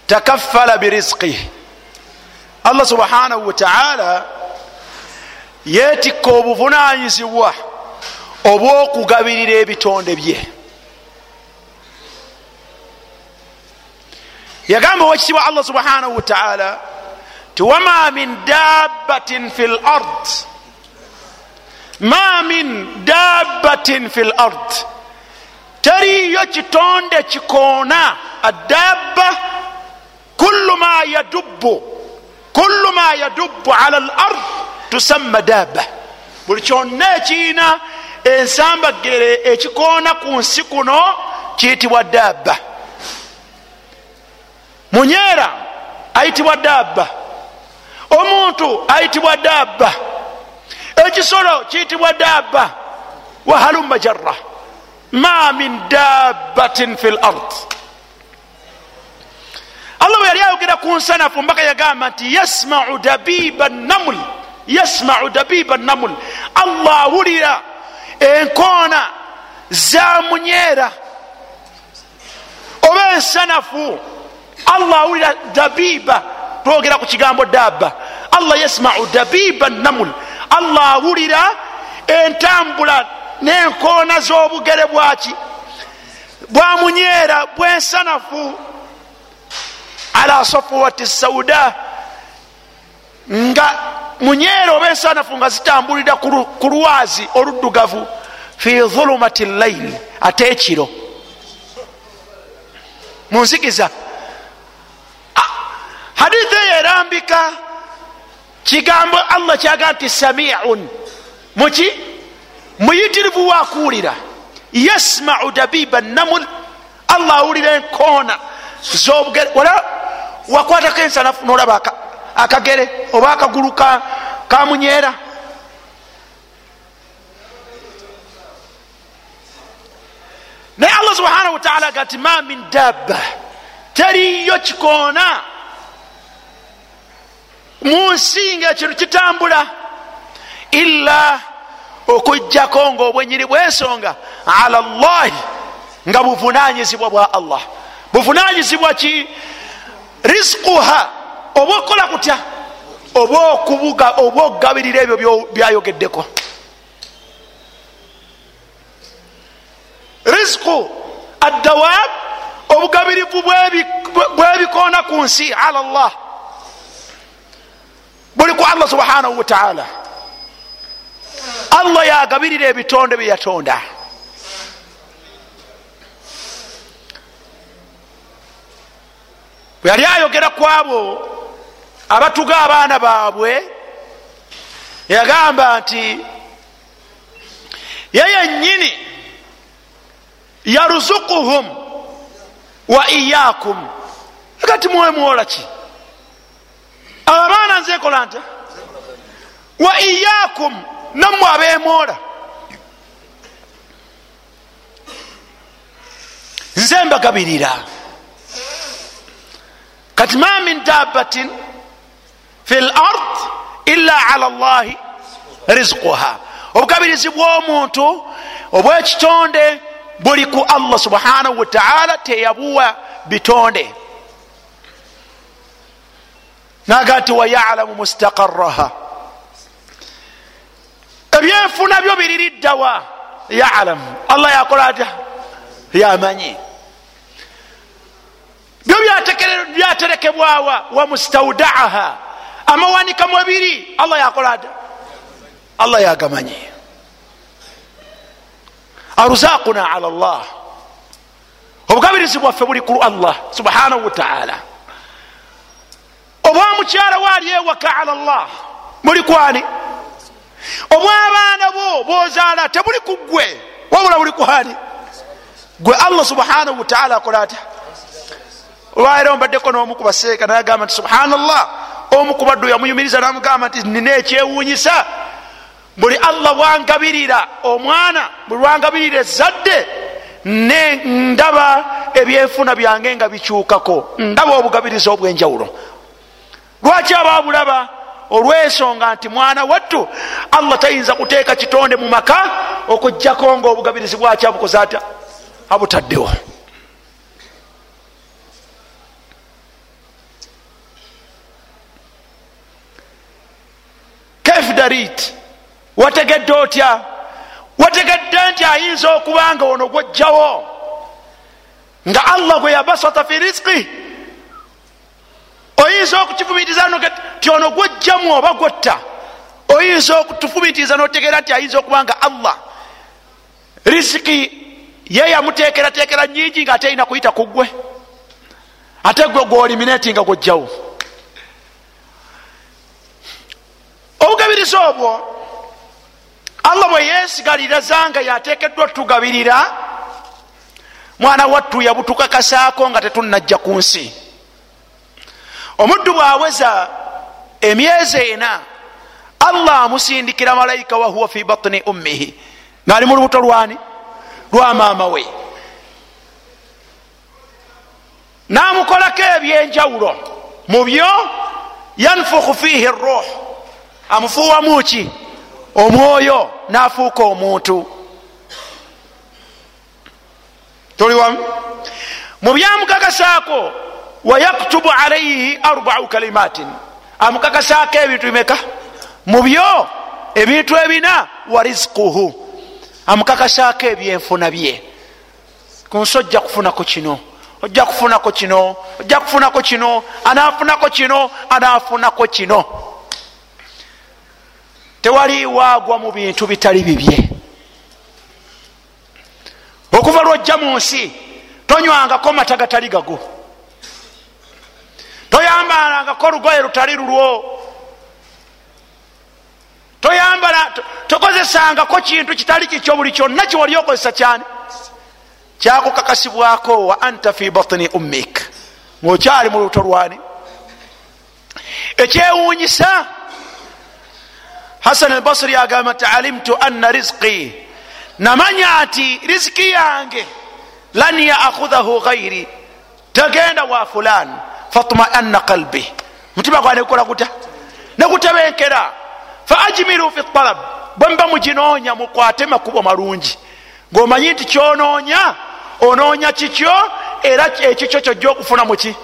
takaffala birizqi allah subhanahu wataala yeetikka obuvunanyizibwa obwokugabirira ebitonde bye. Yagamba owekitibwa allah subhanahu wataala ti wama min dabbatin fi lard ma min dabbatin fi lard teriyo kitonde kikoona adabba kullu ma yadubbu kullu ma yadubbu ala lard tusamma dabba. Buli kyonna ekiina ensambagere ekikoona ku nsi kuno kiyitibwa dabba. Munyeera ayitibwa dabba. Omuntu ayitibwa dabba. Ekisolo kiyitibwa dabba. Wahalumma jarra ma min dabbatin fi lard allah bwe yali ayogera ku nsanafu mbaka yagamba nti yasmau dabiba namul yasmau dabiba namul allah awulira enkoona za munyeera oba ensanafu allah awulira dabiba twogera ku kigambo dabba. Allah yasmau dabiba namul allah awulira entambula n'enkoona z'obugere bwaki. Bwamunyeera bwensanafu ala safuwati sauda nga munyeera oba ensanafu nga zitambulira ku lwazi oluddugavu. Fi dhulumati llaili ate ekiro. Munzikiza hadithi eyo erambika kigambo allah kyaga nti samiun. Muki muyitirivu wakuwulira yasmau dabiba namul allah awulira enkoona zobugere wakwatako ensanafu nolaba akagere oba akagulu kamunyeera naye allah subhanahu wataala aga nti ma min dabba. Teriyo kikoona. Munsi nga ekintu kitambula illa okujjako nga obwenyiri bwensonga ala llahi nga buvunanyizibwa bwa allah. Buvunanyizibwa ki? Risikuha oba okukola kutya? Oba okubuga oba okugabirira ebyo byayogeddeko? Risiku addawab obugabirivu bwebikoona ku nsi ala llah buli ku allah subhanahu wataala allah yagabirira ebitonde byeyatonda bwe yali ayogera ku abo abatuga abaana baabwe yagamba nti ye yennyini yaruzukuhum wa iyakum agati mwoyo muwola ki? Abo abaana nze ekola nta wa iyakum nammwe abemwola nze mbagabirira. Kati ma min dabbatin fi lard illa ala llahi rizquha. Obugabirizi bw'omuntu obwekitonde buli ku allah subhanahu wataala teyabuwa bitonde. Naga nti wayalamu mustaqaraha ebyenfuna byo biririddawa yalamu allah yakola atya? Yamanyi. Byo byaterekebwawa wa mustaudaaha amawanika mwebiri allah yakola atya? Allah yagamanyi. Aruzaquna ala llah obugabirizi bwaffe buli ku allah subhanahu wataala obwa mukyala waali ewaka ala llah muli kwani obwabaana bo bozaala tebuli ku gwe wabula buli kuhani gwe allah subhanahu wataala akola atya? Olwaira ombaddeko n'omu ku baseeka nayagamba nti subhanallah omu ku baddu yamuyumiriza namugamba nti nina ekyewuunyisa buli allah bwangabirira omwana buli lwangabirira ezadde ne ndaba ebyenfuna byange nga bikyukako ndaba obugabirizi obwenjawulo. Lwaki ababulaba olwensonga nti mwana wattu allah tayinza kuteeka kitonde mu maka okugjako nga obugabirizi bwaki abukoze atya? Abutaddewo kefdarit wategedde otya? Wategedde nti ayinza okuba nga ono gwojjawo? Nga allah gwe yabasata fi risiki oyinza okukifumitiza ti ono gwojjamu oba gwotta? Oyinza okutufumitiza notegeera nti ayinza okuba nga allah? Risiki ye yamutekeratekera nyingi nga ate erina kuyita ku gwe ate gwe gwolimineti nga gwojjawo obugabiriza obwo allah bwe yesigaliraza nga yatekeddwa tugabirira mwana wattu yabutukakasaako nga tetunajja ku nsi. Omuddu bwaweza emyezi ena allah amusindikira malayika wahuwa fi batini ummihi. Ngaali mu lubuto lwani lwa maama we. Namukolako ebyenjawulo mu byo yanfukhu fihi ruh amufuuwamuki omwoyo nafuuka omuntu. Toli wamu? Mu byamukakasaako wayaktubu alaihi arbau kalimatin. Amukakasaako ebintu bimeka? Mu byo ebintu ebina wa rizikuhu amukakasaako ebyenfuna bye. Ku nsi ojja kufunako kino ojja kufunako kino ojja kufunako kino anaafunako kino anaafunako kino tewali waagwa mu bintu bitali bibye. Okuva lwojja mu nsi tonywangako mata gatali gago. Toyambalangako olugoye lutali lulwo. Toyambala tokozesangako kintu kitali kikyo buli kyonna kiwali okozesa kyani? Kyakukakasibwako wa anta fi batini ummik. Ngaokyali mu lubuto lwani? Ekyewunyisa hasan albasri agamba nti alimtu anna rizqi. Namanya nti riziki yange lan yaakhudhahu ghairi tagenda wa fulan fatmaanna qalbi. Mutima gwa negukola guta negutebenkera fa ajmiru fi talab. Bwemba muginoonya mukwate makubo malungi ngaomanyi nti kyonoonya onoonya kikyo era ekikyo kyojja okufuna muki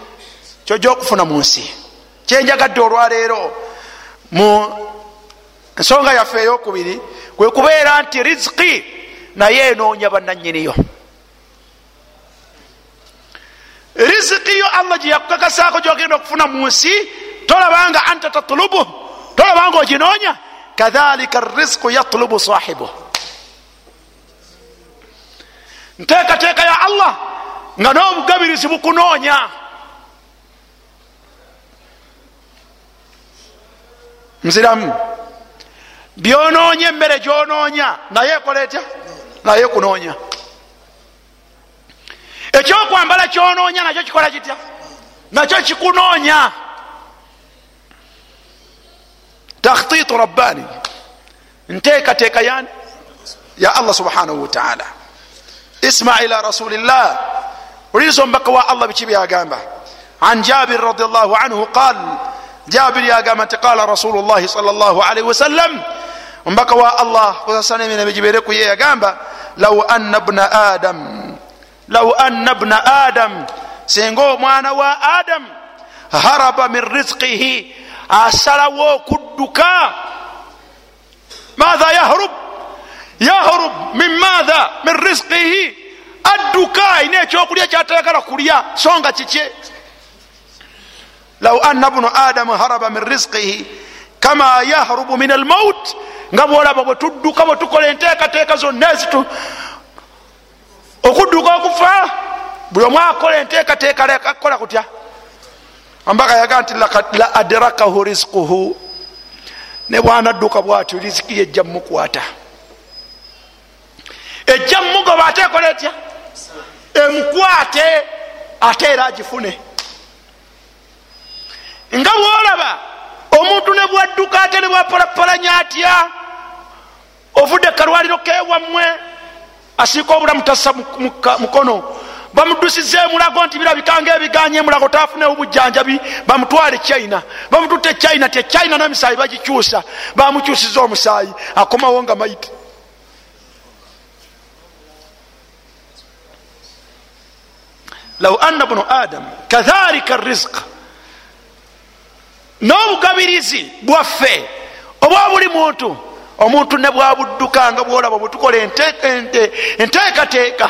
kyojja okufuna mu nsi. Kyenjagadde olwaleero mu ensonga yaffe eyokubiri kwe kubeera nti riziki naye enoonya bannanyiniyo riziki yo allah gye yakukakasaako gyogenda okufuna mu nsi tolabanga anta tatulubu tolabanga oginoonya kadhalika rizqu yatlubu sahibu nteekateeka ya allah nga n'obugabirizi bukunoonya nziramu byonoonya emmere gyonoonya naye ekola etya? Naye kunoonya ekyokwambala kyonoonya nakyo kikola kitya? Nakyo kikunoonya takhtitu rabbani. Nteekateeka yani? Ya allah subhanahu wataala isma ila rasulillah. Uliriza omubaka wa allah biki byagamba. An jabir radiallahu anhu qal jabir yagamba nti qala rasulu llahi sal llah alaihi wasallam omubaka wa allah kusasana emirembe gibere kuye yagamba law anna bna adam law anna bna adam singa omwana wa adam haraba min rizqihi asalawo okudduka matha yahrub yahrub min matha min rizqihi adduka ayina ekyokulya kyatayagala kulya songa kikye law anna bnu adamu haraba min rizqihi kama yahrubu min almaut nga bwolaba bwe tudduka bwe tukola enteekateeka zonna ezitu okudduka okufa buli omu akola enteekateeka akola kutya? Ambaka yaga nti la adrakahu rizquhu. Ne bwanadduka bwatyo riziki yejja mumukwata ejja mumugoba ate ekola etya? Emukwate ate era agifune nga bwolaba omuntu ne bwadduka ate ne bwapalapalanya atya ovudde kalwaliro kewammwe asiika obulamu tassa mukono. Bamudusiza emulago nti birabikanga ebiganya emulago tafunewo bujjanjabi bamutwale china. Bamututte china ti china nemisaayi bagikyusa bamukyusiza omusaayi akomawo nga maiti. Law anna bunu adam kadhalika rizq n'obugabirizi bwaffe oba buli muntu omuntu ne bwabudduka nga bwolaba bwetukola enteekateeka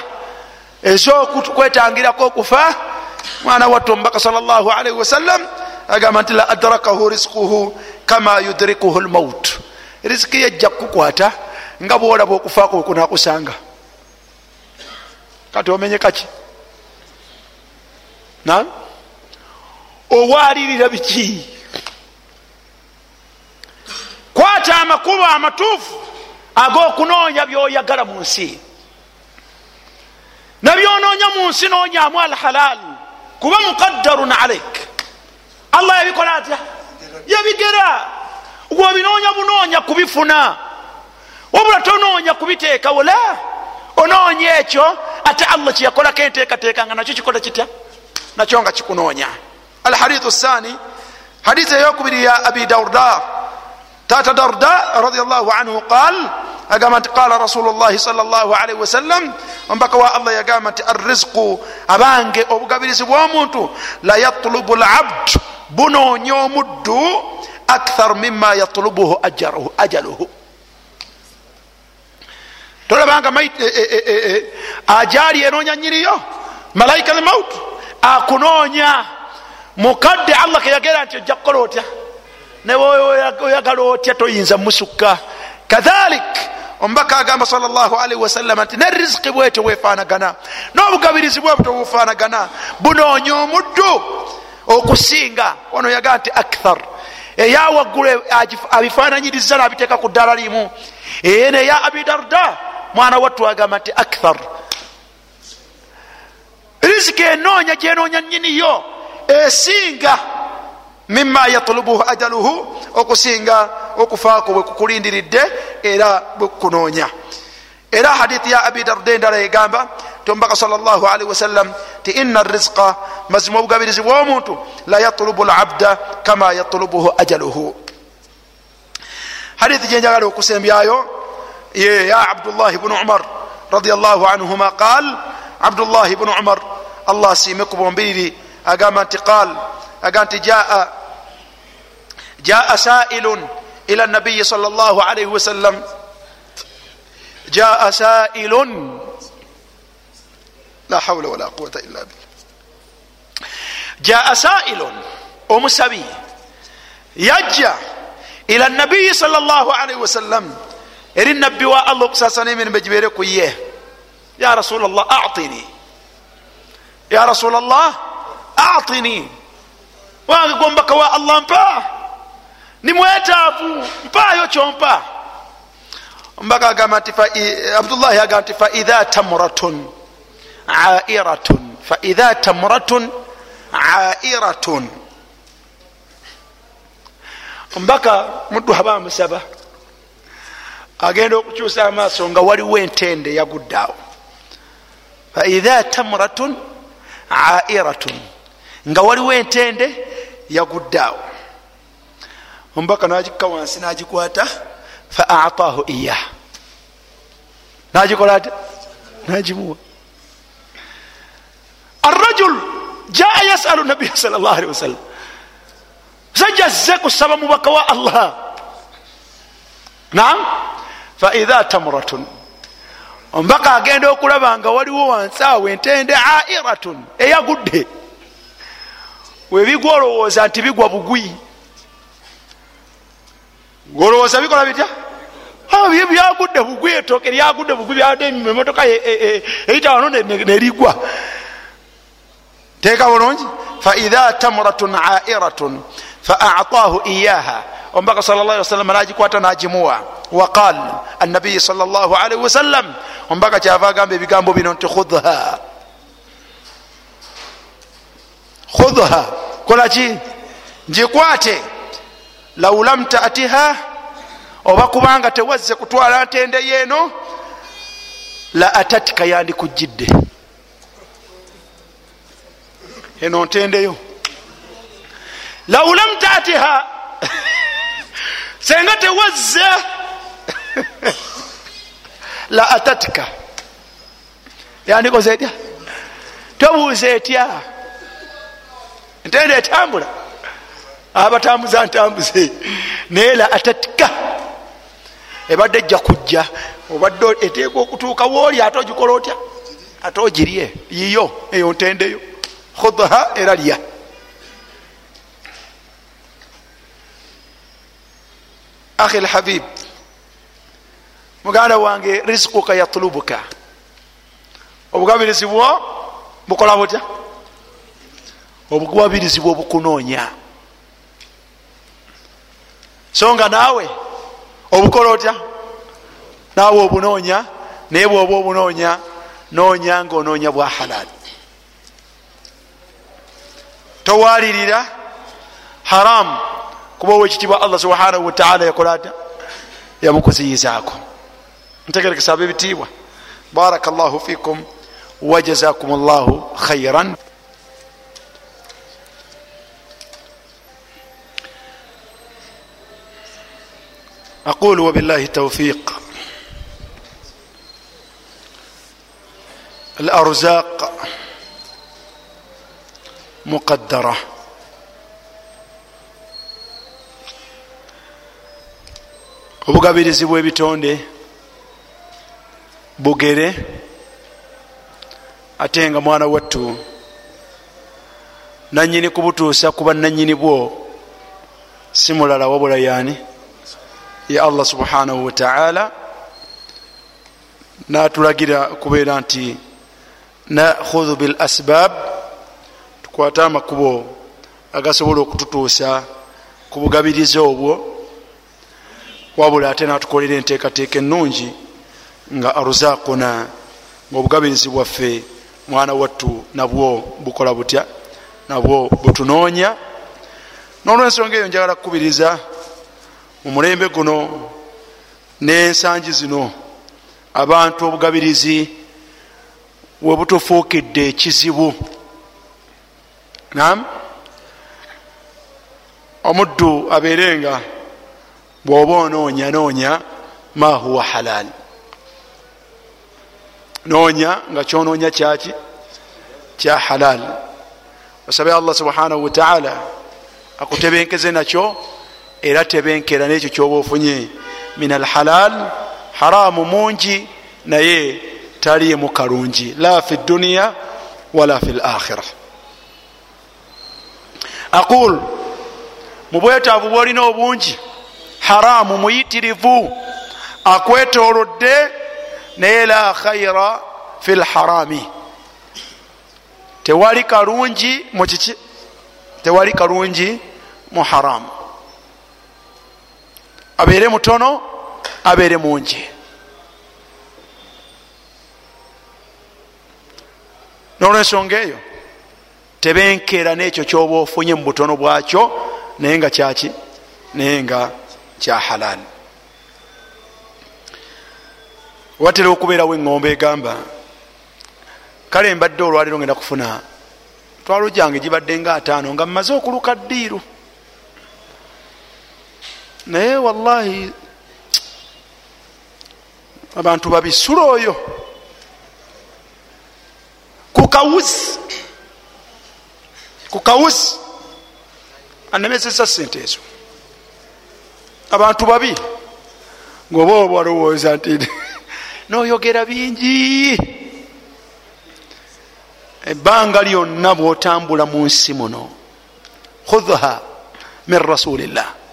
ezokwetangirako okufa mwana watte omubaka sal llah alaihi wasallam agamba nti la adrakahu rizquhu kama yudrikuhu lmaut riziki yejja kukukwata nga bwolaba okufaako wekunakusanga kati omenye kaki? Owalirira biki kwata amakubo amatuufu ag'okunoonya byoyagala mu nsi. Nabyonoonya mu nsi noonyamu alhalal kuba muqaddarun alaik allah yabikola atya? Yabigera. Gwobinoonya bunoonya kubifuna. Wabula tonoonya kubiteekawo la. Onoonya ekyo ate allah kyeyakolako enteekateeka nga nakyo kikola kitya? Nakyo nga kikunoonya. Alhadithu sani hadithi eyokubiri ya abi darda tata darda radiallahu anhu qal agamba nti qala rasulu llahi sal llah alaihi wasallam ombaka wa allah yagamba nti arrizqu abange obugabirizi bw'omuntu la yatlubu labd bunoonya omuddu akthar mima yatlubuhu ajaluhu. Tolabanga ajali enoonya nyiniyo malaika lmaut akunoonya. Mukadde allah keyagera nti ojja kukola otya neweoyagala otya toyinza musukka? Kadhalik! Omubaka agamba salllahalihi wasallama nti ne riziki bwetyo bwefanagana n'obugabirizi bwe buto bufanagana bunoonya omuddu okusinga. Ono yagaa nti akthar. Eyawaggulu abifananyiriza nabiteeka ku ddala limu. Ene eya abidarda mwana wattu agamba nti akthar. Riziki enoonya gyenoonya nyiniyo esinga mima yatlubuhu ajaluhu okusinga okufaako bwe kukulindiridde era bwekukunoonya era hadithi ya abi darda endala egamba tombaka salllahalihi wasallam ti ina rizqa mazima obugabirizi bw'omuntu la yatlubu labda kama yatlubuhu ajaluhu. Hadithi gyenjagala okusembyayo ye ya abdullahi bnu umar radiallahu anhuma qal abdullahi bnu umar allah asiime ku bombiriri agamba nti qal aga nti jaa jaa sailun ila nabiyi sal llah alaihi wasallam jaa sailun la hawla wala quwata illa billah jaa sailun omusabi yajja ila nabiyi sal llah alaihi wasallam eri nabbi wa allah okusasana emirembe gibeere ku ye ya rasul llah atini ya rasul llah atini wange gombaka wa allah mpa ni mwetaavu mpayo kyompa. Ombaka agamba nti abdullahi agamba nti faidha tamratun airatun faidha tamratun airatun ombaka muddu aba amusaba agenda okukyusa amaaso nga waliwo entende yaguddaawo. Faidha tamratun airatun nga waliwo entende yaguddaawo omubaka nagikka wansi nagikwata fa ataahu iya nagikola ate nagimuwa. Arrajul jaa yasalu nabiya sal llah alihi wasallam musajja azze kusaba mubaka wa allah. Nam faidha tamratun. Omubaka agenda okulaba nga waliwo wansi awo entende airatun eyagudde. Webigwa olowooza nti bigwa bugwi ngaolowooza bikola bitya? Byagudde bugwi etooke lyagudde bugwi byadde emotoka eyita wano nerigwa teeka bulungi? Faidha tamratun airatun faataahu iyaha omubaka sal llah wasalama nagikwata nagimuwa. Waqal annabiyi sal llah alaihi wasallam omubaka kyava agamba ebigambo bino nti khudha khudha kolaki ngikwate lau lam taatiha oba kubanga tewazze kutwala ntende yeeno la atatika yandikujjidde eno ntendeyo lau lam taatiha senga tewazze la atatika. Yandikoze etya? Tobuuza etya? Ntende etambula abatambuza ntambuze. Naye la atatika. Ebadde ejja kujja. Obadde eteeka okutuuka wooli ate ogikola otya? Ate ogirye? Yiyo eyo ntendeyo. Khudha era lya. Akhi lhabib muganda wange risikuka yatulubuka obugabirizi bwo bukola butya? Obugabirizi bwo bukunoonya so nga naawe obukola otya? Naawe obunoonya naye bwoba obunoonya noonya ngaonoonya bwa halal. Towalirira haramu kuba owekitibwa allah subhanahu wataala yakola ata yamukuziyizaako ntegerekesa abebitiibwa baraka llahu fikum wajazakum llahu khairan aqulu wabillahi tawfiq الأرزاق مقدرة obugabirizi bw'ebitonde bugere ate nga mwana wattu nanyini kubutuusa kuba nanyini bwo si mulala wabula yaani Ye allah subhanahu wataala natulagira kubeera nti nakhudhu bil asbab tukwate amakubo agasobola okututuusa ku bugabirizi obwo wabula ate natukolera enteekateeka ennungi nga aruzakuna nga obugabirizi bwaffe mwana wattu nabwo bukola butya nabwo butunoonya. N'olwensonga eyo njagala kukubiriza mu mulembe guno n'ensangi zino abantu obugabirizi webutufuukidde ekizibu. Nam omuddu abeerenga bwoba onoonya noonya ma huwa halal noonya nga kyonoonya kyaki? Kya halal osabe allah subhanahu wataala akutebenkeze nakyo era tebenkera nekyo kyoba ofunye min alhalal haramu mungi naye taliimu kalungi la fi duniya wala fi lakhira aqul mu bwetaavu bwolina obungi haramu muyitirivu akwetolodde naye la khaira fi lharami tewali kalungi mukiki tewali kalungi mu haramu abeere mutono abeere mungi nolwensonga eyo tebenkera nekyo kyoba ofunye mu butono bwakyo naye nga kyaki naye nga kya halal. Watera okubeerawo eŋŋombe egamba kale mbadde olwaliro ngenda kufuna twalo gyange gibadde nga ataano nga mmaze okuluka ddiiru naye wallahi abantu babisula oyo. Kukawuzi kukawuzi anemesesa sente ezo. Abantu babi ngaoba oba olowooza nti noyogera bingi. Ebbanga lyonna bwotambula mu nsi muno khudha min rasulillah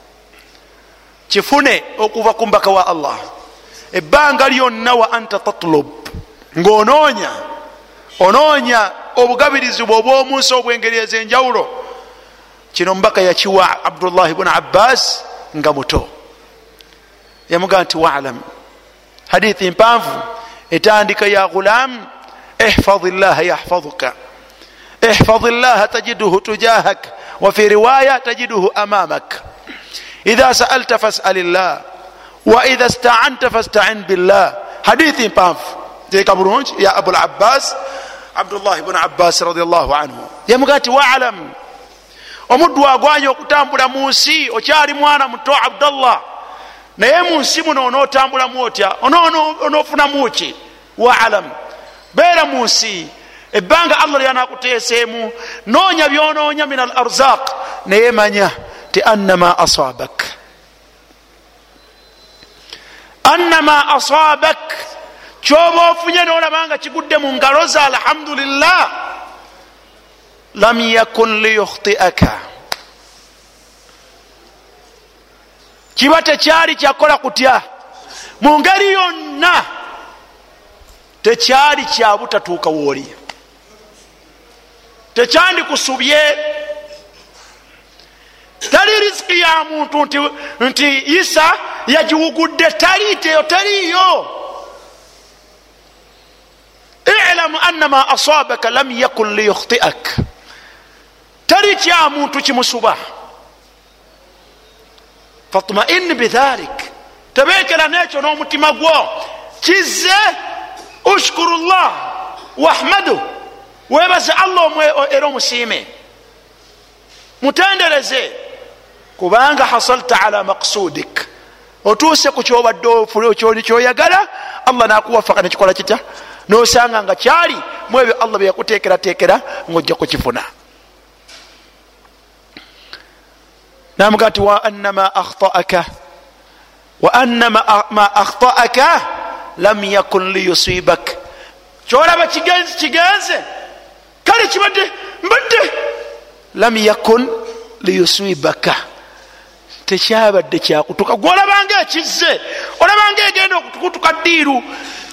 kifune okuva ku mbaka wa allah. Ebbanga lyonna wa anta tatlub. Ngaonoonya onoonya obugabirizi bwe obwomunsi obwengeri ezenjawulo. Kino mubaka yakiwa abdullahi bnu abbas nga muto. Yamugaa nti walam hadithi mpanvu etandika ya ghulam ihfadhi llaha yahfadhuka ihfadhi llaha tajiduhu tujahak wafi riwaya tajiduhu amamak idha saalta fasal llah waidha staanta fastain billah. Hadithi mpanvu teeka bulungi ya abul abbas abdullah bnu abbas radiallahu anhu. Yamugaa nti walam omuddu agwanya okutambula mu nsi okyali mwana muto abdallah naye mu nsi muno onootambulamu otya onoofunamu ki waalam. Beera mu nsi ebbanga allah lyanakuteeseemu noonya byonoonya min al arzaq naye manya ti annama asabak annama asabak kyoba ofunye nolabanga kigudde mu ngalo za alhamdulillah lam yakun liyukhtiaka. Kiba tekyali kyakola kutya? Mu ngeri yonna tekyali kyabutatuuka wooli tekyandikusubye tali risiki ya muntu nti, nti isa yagiwugudde tali teyo taliyo ilamu annama asabaka lam yakun liyukhtiak. Tali kya muntu kimusuba. Fatmain bidhalik. Tebekera nekyo n'omutima gwo. Kize ushkuru llah wahmadu. Webaze allah era omusiime. Mutendereze kubanga hasalta ala maksudik otuuse ku kyobadde kyoyagala allah nakuwafaka nekikola kitya? Nosanga nga kyali mu ebyo allah byeyakutekeratekera ngaojja kukifuna. Namuga nti waanama akhtaaka waanama ma akhtaaka lam yakun liyusibak. Kyolaba kigenzi kigenze. Kale kibadde mbadde lam yakun liyusibaka tekyabadde kyakutuka. Gwolabanga ekizze olabanga egenda okutukutuka ddiiru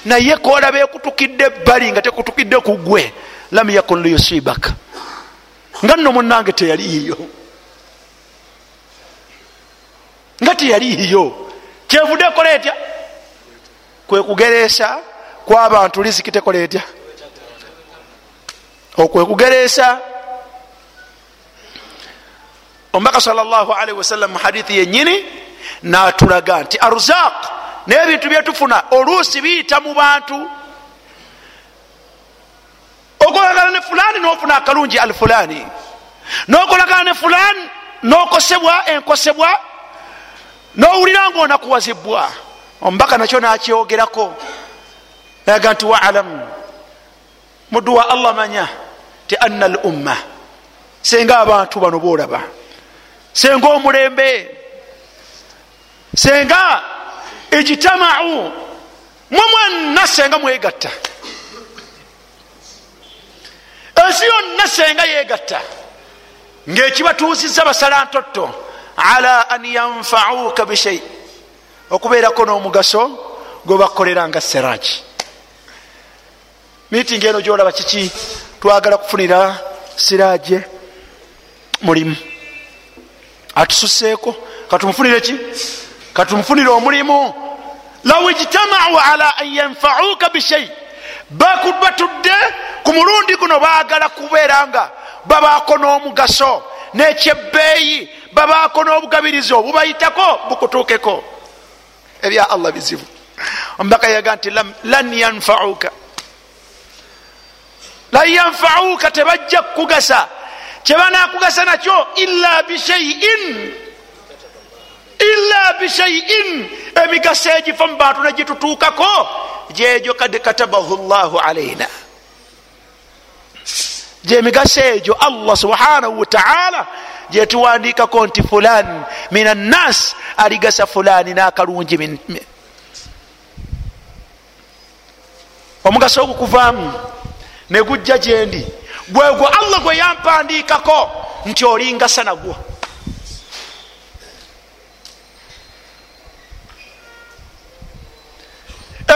naye kolaba ekutukidde ebbali nga tekutukidde ku gwe lam yakun liyusibaka nga nno munange teyaliiyo. Nga teyaliiyo. Kyevudde ekola etya? Kwekugereesa kwabantu liziki tekola etya? Okwekugereesa omubaka salllahalihi wasallam muhadithi yenyini natulaga nti arzaq nebintu byetufuna oluusi biyita mu bantu. Okolagana ne fulani nofuna akalungi al fulani. Nokolagana ne fulani nokosebwa enkosebwa nowulira nga onakuwazibwa omubaka nakyo nakyogerako. Aga nti waalamu muddu wa allah manya ti anna al umma senga abantu bano bolaba senga omulembe. Senga ijtamau mwe mwenna senga mwegatta. Ensi yonna senga yegatta ngaekibatuusiza basalantotto ala an yanfauka bishai okubeerako n'omugaso gwebakolera nga seraki miitingi eno gyolaba kiki? Twagala kufunira siraje mulimu atususeeko katumufunire ki? Katumufunire omulimu. Law ijtamau ala an yanfauka bishai batudde ku mulundi guno bagala kubeera nga babaako n'omugaso nekyebbeeyi babaako n'obugabirizi obubayitako bukutuukeko. Ebya allah bizibu. Omubaka yaga nti lan yanfauka. Lan yanfauka tebajja kukugasa kyebanakugasa nakyo illa bishaiin illa bishaiin emigaso egifa mu bantu negitutuukako gyegyo kad katabahu llahu alaina gyemigaso egyo allah subhanahu wataala gyetuwandikako nti fulan min annas aligasa fulani nakalungi omugaso ogukuvaamu negujja gyendi gwegwo allah gwe yampandikako nti olingasa nagwo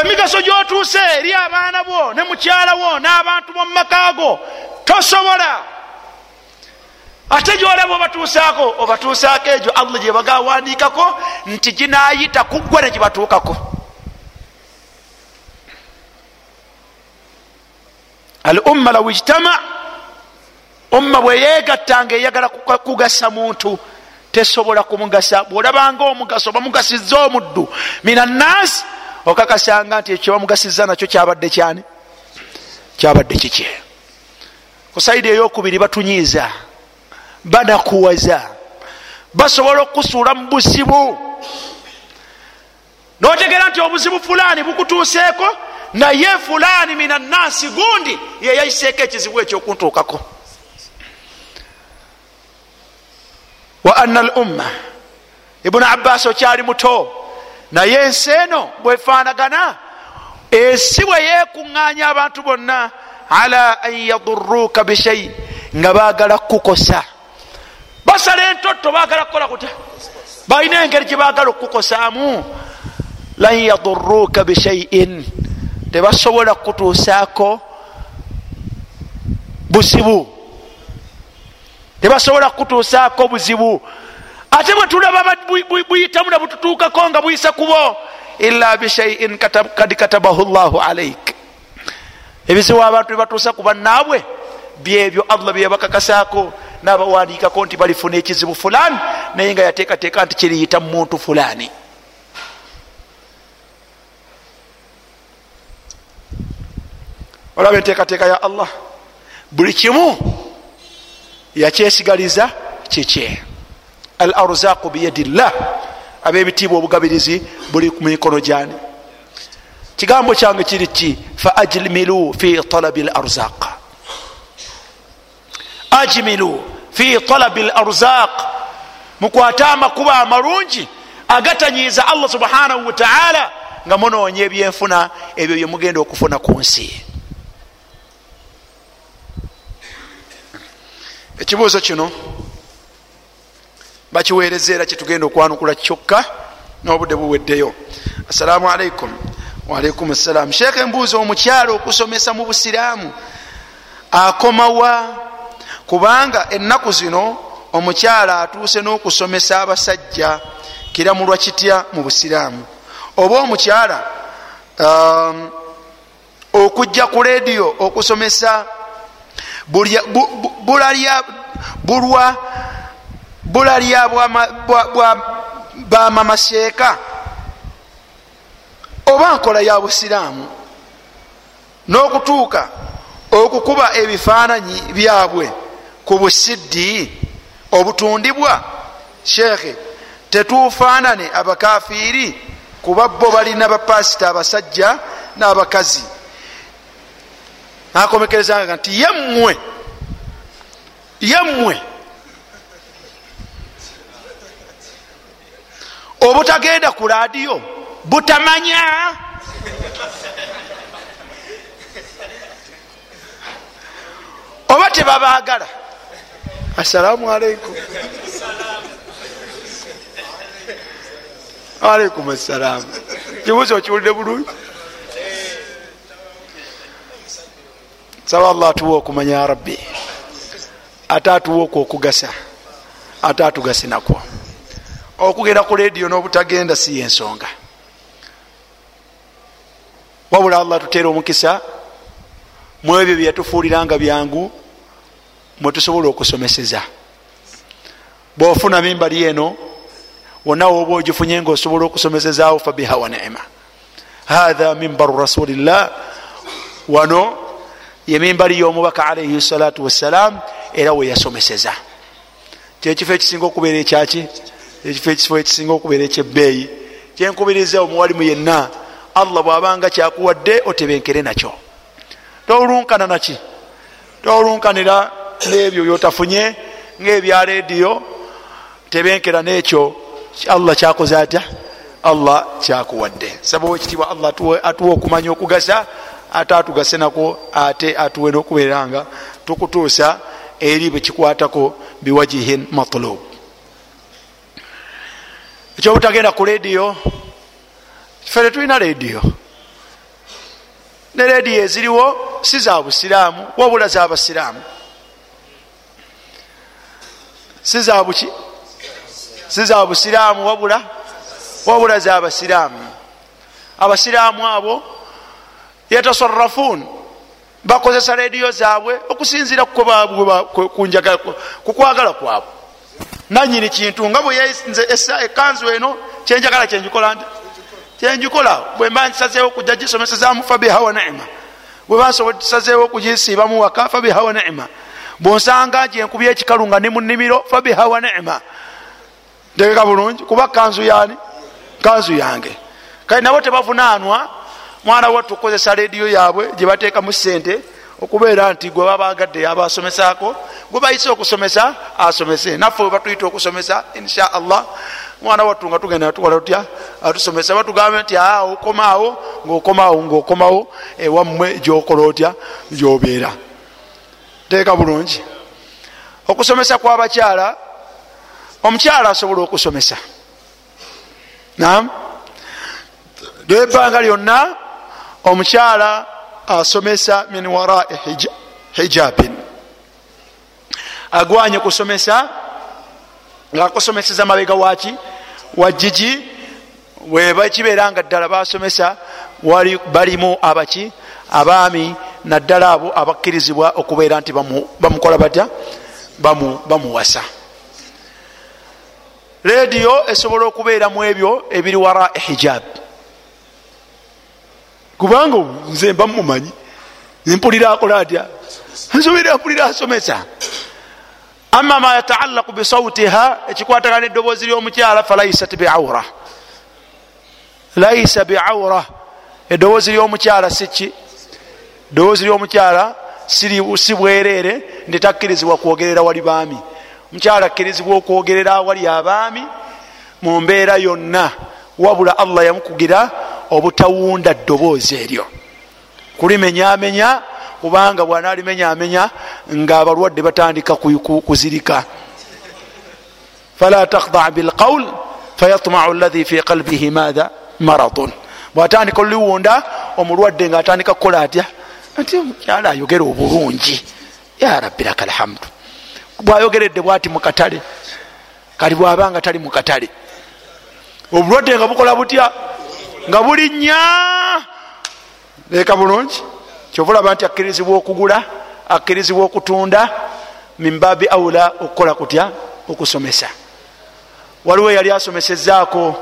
emigaso gyotuuse eri abaana bo ne mukyala wo n'abantu bomumakago tosobola. Ate gyolaba obatuusaako obatuusaako egyo allah gyebagawandikako nti ginayita kuggwa negibatuukako al umma law ijtama umma bweyegattanga eyagala kugasa muntu tesobola kumugasa. Bwolabanga omugaso bamugasiza omuddu. Minannaasi okakasanga nti ekyo bamugasiza nakyo kyabadde kyani? Kyabadde kikye. Ku saidi eyokubiri batunyiiza banakuwaza basobola okusuula mu buzibu. Notegera nti obuzibu fulani bukutuuseeko naye fulani min annasi gundi yeyayiseeko ekizibu ekyokuntuukako wa anna al umma ibuni abbas okyali muto. Naye ensi eno bwefaanagana ensi bwe yekuŋŋaanya abantu bonna ala an yaduruuka bishai nga baagala kukukosa. Basala entotto baagala kukola kuta balina engeri gyebaagala okukukosaamu lan yaduruuka bishaiin tebasobola kutuusaako buzibu tebasobola kutuusaako buzibu ate bwe tulaba buyitamu nabututuukako nga buyisa kubo ila bishaiin kad katabahu llahu alaik ebizibu abantu bebatuusa ku bannaabwe byebyo allah byebakakasaako nabawandiikako nti balifuna ekizibu fulani naye nga yateekateeka nti kiriyita muntu fulani. Olaba enteekateeka ya allah buli kimu yakyesigaliza kikye al arzaqu biyadillah. Abebitiibwa obugabirizi buli ku mikono gyani. Kigambo kyange kiri ki? Fa ajmilu fi talabi l arzaq ajmilu fi talabi l arzaq mukwate amakuba amalungi agatanyiiza allah subhanahu wataala nga munoonya ebyenfuna ebyo byemugenda okufuna ku nsi ekibuuzo kino bakiweereza era kyetugenda okwanukula kyokka n'obudde buweddeyo. Assalamu alaikum waalaikum ssalam sheekh embuuzi omukyalo okusomesa mu busiraamu akomawa? Kubanga ennaku zino omukyala atuuse n'okusomesa abasajja kiramulwa kitya mu busiraamu? Oba omukyala um, okujja ku lediyo okusomesa bulwa bulalya bamamaseeka oba nkola ya busiraamu n'okutuuka okukuba ebifaananyi byabwe ku busiddi obutundibwa sheekhe tetufaanane abakafiiri kuba bo balina bapasita abasajja n'abakazi nakomekerezanga nti yemmwe yemmwe obutagenda ku ladiyo butamanya? Oba tebabagala assalamu aleikum aleikum assalaamu kibuzo okiwulire bulungi saba allah atuwa okumanya ya rabbi. Ate atuwa okwo okugasa. Ate atugase nakwo. Okugenda ku lediyo n'obutagenda si yensonga. Wabula allah tuteera omukisa mu ebyo byeyatufuuliranga byangu mwetusobola okusomeseza. Bwofuna mimbali eno wonna woba ogifunye nga osobola okusomesezaawo fabiha wa niima hatha mimbaru rasulillah. Wano yemimbali y'omubaka alaihi salatu wassalam era weyasomeseza kyekifo ekisinga okubeera ekyaki? Ekifo ekifo ekisinga okubeera ekyebbeeyi? Kyenkubiriza omuwalimu yenna allah bwabanga kyakuwadde otebenkere nakyo. Tolunkana naki tolunkanira nebyo byotafunye ngaebya rediyo tebenkera nekyo. Allah kyakoze atya? Allah kyakuwadde. Sababu ekitibwa allah atuwa okumanya okugasa ate atugase nako ate atuwe nokubeera nga tukutuusa eri bwekikwatako biwajihin matlub. Ekyobutagenda ku rediyo fere tulina rediyo ne rediyo eziriwo si za busiraamu wabula za basiraamu. Si za buki si za busiraamu wabula wabula za basiraamu. Abasiraamu abo yatasarafun bakozesa rediyo zaabwe okusinzira kukwagala kwabwe. Nanyini kintu nga bweyenze ekanzu eno kyenjagala kyenjikola nti kyenjikola bwemba nsazeewo kujja gisomesezamu fabiha wa niima bweba nsazeewo kugisiibamu waka fabiha wa niima bwonsanga gyenkubya ekikalu nga ni mu nnimiro fabiha wa niima ntegeka bulungi kuba kanzu yani kanzu yange. Kale nabo tebavunanwa mwana wattu okukozesa rediyo yaabwe gyebateekamu sente okubeera nti gwe babagadde yabasomesako gwe bayise okusomesa asomese. Naffe we batuyita okusomesa insha allah mwana wattu nga tugenda tukola tutya? Atusomesa. Batugambe nti aa okomaawo ngaokomaawo ngaokomawo ewammwe gyokola otya? Gyobeera. Teeka bulungi. Okusomesa kwabakyala omukyala asobola okusomesa. Nam lyebbanga lyonna omukyala asomesa min warai hijabin. Agwanye kusomesa ngaakusomeseza mabega waki wajiji webakibeera nga ddala basomesa balimu abaki? Abaami naddala abo abakkirizibwa okubeera nti bamukola batya? Bamuwasa. Rediyo esobola okubeeramu ebyo ebiri wara hijab kubanga nze mba mumanyi nempulira akola atya? Nsoberera mpulira asomesa. Ama ma yataalaku bisautiha ekikwatagana neddoboozi lyomukyala falaisat biaura laisa biaura eddoboozi lyomukyala siki eddoboozi lyomukyala si bwereere nditakkirizibwa kwogerera wali baami. Omukyala akkirizibwa okwogerera awali abaami mu mbeera yonna wabula allah yamukugira obutawunda ddoboozi eryo. Kulimenyamenya kubanga bwanalimenyamenya nga abalwadde batandika kuzirika. Fala takhda bilqaul fayatmau llahi fi qalbihi matha maradun. Bwatandika oluwunda omulwadde nga atandika kukola atya? Ati omukyala ayogera obulungi. Ya rabbi laka alhamdu bwayogeredde bwati mukatale kati bwabanga tali mukatale obulwadde nga bukola butya nga bulinnya leka bulungi. Kyovulaba nti akkirizibwa okugula akkirizibwa okutunda mimbabi aula okukola kutya? Okusomesa. Waliwo yali asomesezaako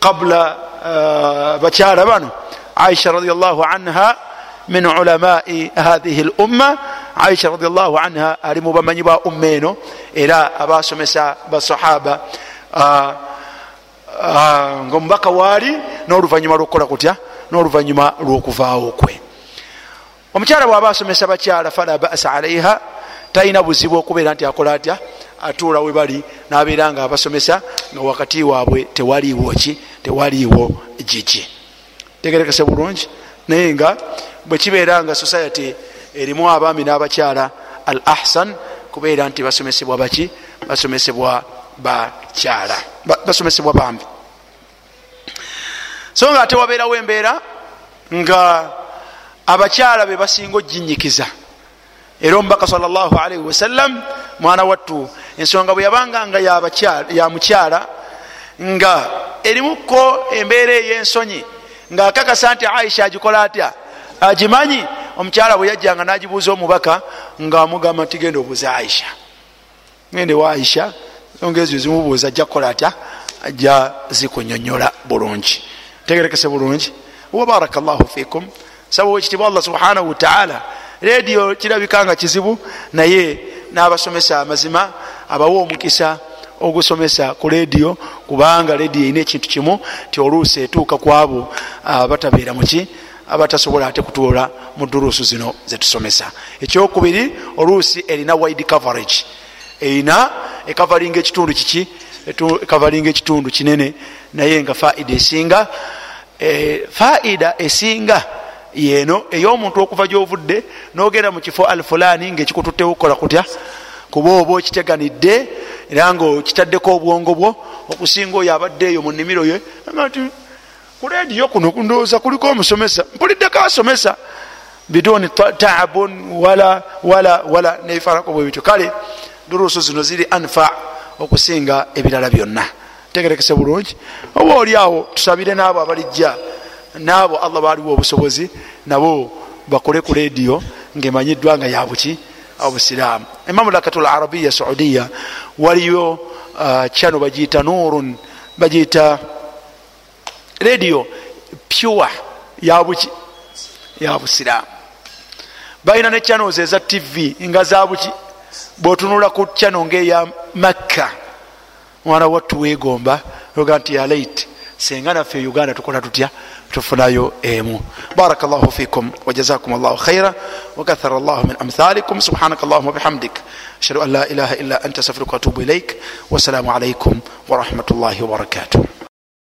qabula uh, bakyala bano. Aisha radiallahu anha min ulamai hathihi l umma aisha radiallahu anha ali mu bamanyi ba umma eno era abasomesa basahaba uh, uh, nga omubaka waali n'oluvanyuma lwokukola kutya? N'oluvanyuma lwokuvaawo kwe. Omukyala bwaba asomesa bakyala fala basa alaiha talina buzibu okubeera nti akola atya? Atuula we bali nabeera nga abasomesa nga wakati waabwe tewaliiwo ki? Tewaliiwo gigi. Tegerekese bulungi naye nga bwekibeera nga society erimu abaami n'abakyala al ahsan kubeera nti basomesebwa baki? Basomesebwa bakyala. Basomesebwa bambi so nga ate wabeerawo embeera nga abakyala be basinga oginyikiza era omubaka salllahalaihi wasallam mwana wattu ensonga bwe yabanga nga ya mukyala nga erimuko embeera ey'ensonyi nga akakasa nti aisha agikola atya? Agimanyi? Omukyala bwe yajjanga nagibuuza omubaka nga amugamba nti genda obuuza aisha. Gende wa aisha? Ensonga ezo zimubuuza ajja kukola atya? Ajja zikunyonyola bulungi tegerekese bulungi wabaraka llahu fikum saba wekitibwa allah subhanahu wataala rediyo kirabika nga kizibu naye n'abasomesa amazima abawa omukisa ogusomesa ku rediyo kubanga rediyo erina ekintu kimu ti oluusi etuuka ku abo abatabeera muki abatasobola ate kutuula mu duruusu zino zetusomesa ekyokubiri oluusi erina wide coverage erina ekavalinga ekitundu kiki ekavalinga ekitundu kinene naye nga faida esinga faida esinga yeno ey'omuntu okuva gyovudde nogenda mu kifo alfulani ngaekikututtewo kukola kutya? Kuba oba okiteganidde era nga okitaddeko obwongo bwo okusinga oyo abadde eyo mu nnimiro ye ti ku rediyo kuno ndowooza kuliko omusomesa mpuliddeko asomesa. Biduni taabun wala wala wala nebifaanako bwe bityo. Kale duruusu zino ziri anfa okusinga ebirala byonna tegerekese bulungi. Oba oli awo tusabire n'abo abalijja n'abo allah baaliwo obusobozi nabo bakole ku rediyo ngaemanyiddwa nga yabuki obusiraamu imamu lakatul arabiya saudiya waliyo kyano bagiyita nurun bagiyita rediyo pure yabuki yabusiraamu balina ne channels eza tv nga zabuki bwotunula ku channel ngaeya makka mwana wattu wegomba oga nti yalait senga naffe uganda tukola tutya? Tufunayo emu. Baraka llahu fikum wajazakum llahu khaira wakathara llahu min amthalikum. Subhanaka allahuma bihamdik. Ashhadu an la ilaha illa anta astaghfiruka watubu ilaik wassalamu alaikum warahmatullahi wabarakatuh